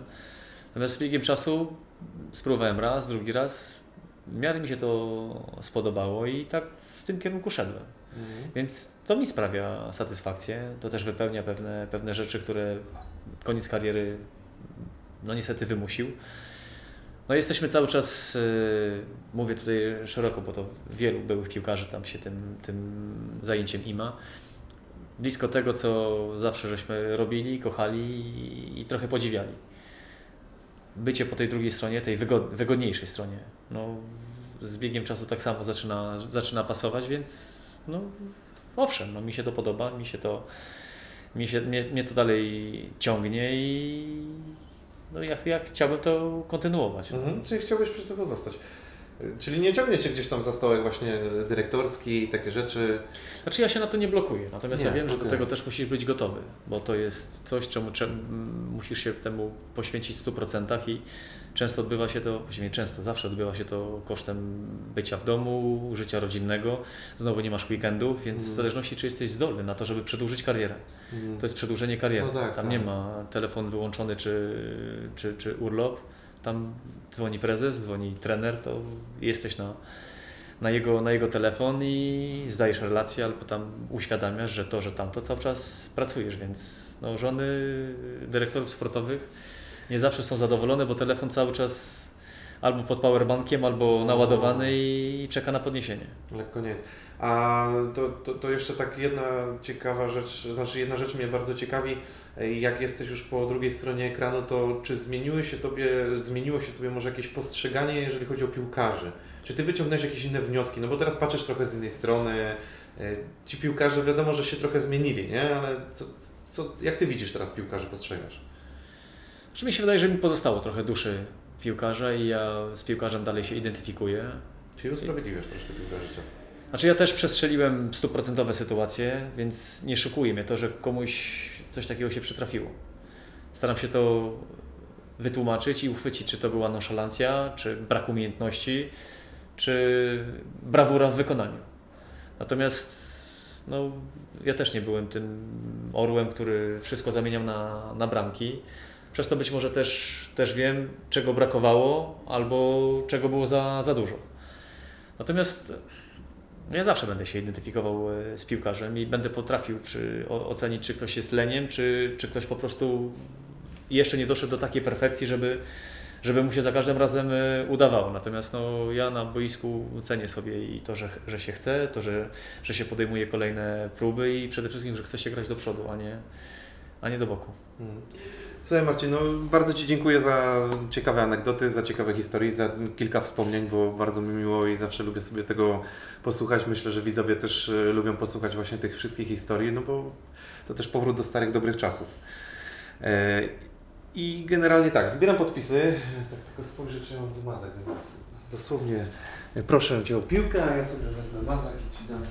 Natomiast z biegiem czasu spróbowałem raz, drugi raz. W miarę mi się to spodobało i tak w tym kierunku szedłem. Więc to mi sprawia satysfakcję. To też wypełnia pewne, pewne rzeczy, które koniec kariery no niestety wymusił. No jesteśmy cały czas, yy, mówię tutaj szeroko, bo to wielu byłych piłkarzy tam się tym, tym zajęciem ima. Blisko tego, co zawsze żeśmy robili, kochali i, i trochę podziwiali. Bycie po tej drugiej stronie, tej wygod, wygodniejszej stronie, no, z biegiem czasu tak samo zaczyna, zaczyna pasować, więc no, owszem, no, mi się to podoba, mi się to, mi się, mnie, mnie to dalej ciągnie i no, ja, ja chciałbym to kontynuować. Mhm. Czyli chciałbyś przy tego zostać. Czyli nie ciągnie Cię gdzieś tam za stołek właśnie dyrektorski i takie rzeczy. Znaczy ja się na to nie blokuję, natomiast Nie, ja wiem, że do tego też musisz być gotowy, bo to jest coś, czemu, czemu musisz się temu poświęcić w 100% i często odbywa się to, właściwie często, zawsze odbywa się to kosztem bycia w domu, życia rodzinnego, znowu nie masz weekendów, więc w Mhm. zależności czy jesteś zdolny na to, żeby przedłużyć karierę. Mhm. To jest przedłużenie kariery. No tak, tam tak. nie ma telefon wyłączony czy, czy, czy urlop. Tam dzwoni prezes, dzwoni trener, to jesteś na, na, jego, na jego telefon i zdajesz relację albo tam uświadamiasz, że to, że tamto cały czas pracujesz, więc no, żony dyrektorów sportowych nie zawsze są zadowolone, bo telefon cały czas albo pod powerbankiem, albo naładowany i czeka na podniesienie. Lekko nie jest. A to, to, to jeszcze tak jedna ciekawa rzecz, znaczy jedna rzecz mnie bardzo ciekawi, jak jesteś już po drugiej stronie ekranu, to czy zmieniły się tobie, zmieniło się Tobie może jakieś postrzeganie, jeżeli chodzi o piłkarzy? Czy Ty wyciągnąłeś jakieś inne wnioski? No bo teraz patrzysz trochę z innej strony, e, ci piłkarze wiadomo, że się trochę zmienili, nie? Ale co, co, jak Ty widzisz teraz piłkarzy, postrzegasz? Czy mi się wydaje, że mi pozostało trochę duszy piłkarza i ja z piłkarzem dalej się identyfikuję. Czyli usprawiedliwiasz troszkę piłkarzy czas. Znaczy ja też przestrzeliłem stuprocentowe sytuacje, więc nie szokuje mnie to, że komuś coś takiego się przytrafiło. Staram się to wytłumaczyć i uchwycić, czy to była nonszalancja, czy brak umiejętności, czy brawura w wykonaniu. Natomiast no, ja też nie byłem tym orłem, który wszystko zamieniał na, na bramki. Przez to być może też, też wiem, czego brakowało albo czego było za, za dużo. Natomiast ja zawsze będę się identyfikował e, z piłkarzem i będę potrafił czy, ocenić, czy ktoś jest leniem, czy, czy ktoś po prostu jeszcze nie doszedł do takiej perfekcji, żeby, żeby mu się za każdym razem e, udawało. Natomiast no, ja na boisku cenię sobie i to, że, że się chce, to, że, że się podejmuje kolejne próby i przede wszystkim, że chce się grać do przodu, a nie, a nie do boku. Mhm. Słuchaj Marcin, no bardzo Ci dziękuję za ciekawe anegdoty, za ciekawe historie, za kilka wspomnień, bo bardzo mi miło i zawsze lubię sobie tego posłuchać. Myślę, że widzowie też e, lubią posłuchać właśnie tych wszystkich historii, no bo to też powrót do starych, dobrych czasów. E, I generalnie tak, zbieram podpisy, tak tylko spojrzę, czy mam tu mazak, więc dosłownie e, proszę Cię o piłkę, a ja sobie wezmę mazak i Ci dam.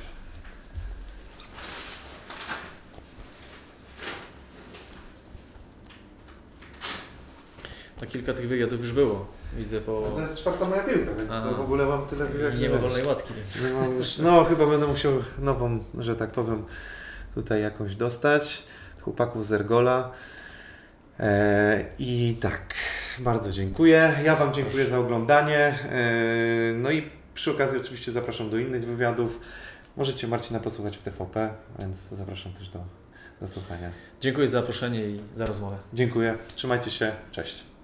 A kilka tych wywiadów już było, widzę po... No to jest czwarta moja piłka, więc Aha. to w ogóle mam tyle I nie ma wolnej łatki, więc... Mam już, no chyba będę musiał nową, że tak powiem, tutaj jakąś dostać. Chłopaków z Ergola. E, I tak, bardzo dziękuję. Ja Wam dziękuję za oglądanie. E, no i przy okazji oczywiście zapraszam do innych wywiadów. Możecie Marcina posłuchać w TVP, więc zapraszam też do, do słuchania. Dziękuję za zaproszenie i za rozmowę. Dziękuję, trzymajcie się, cześć.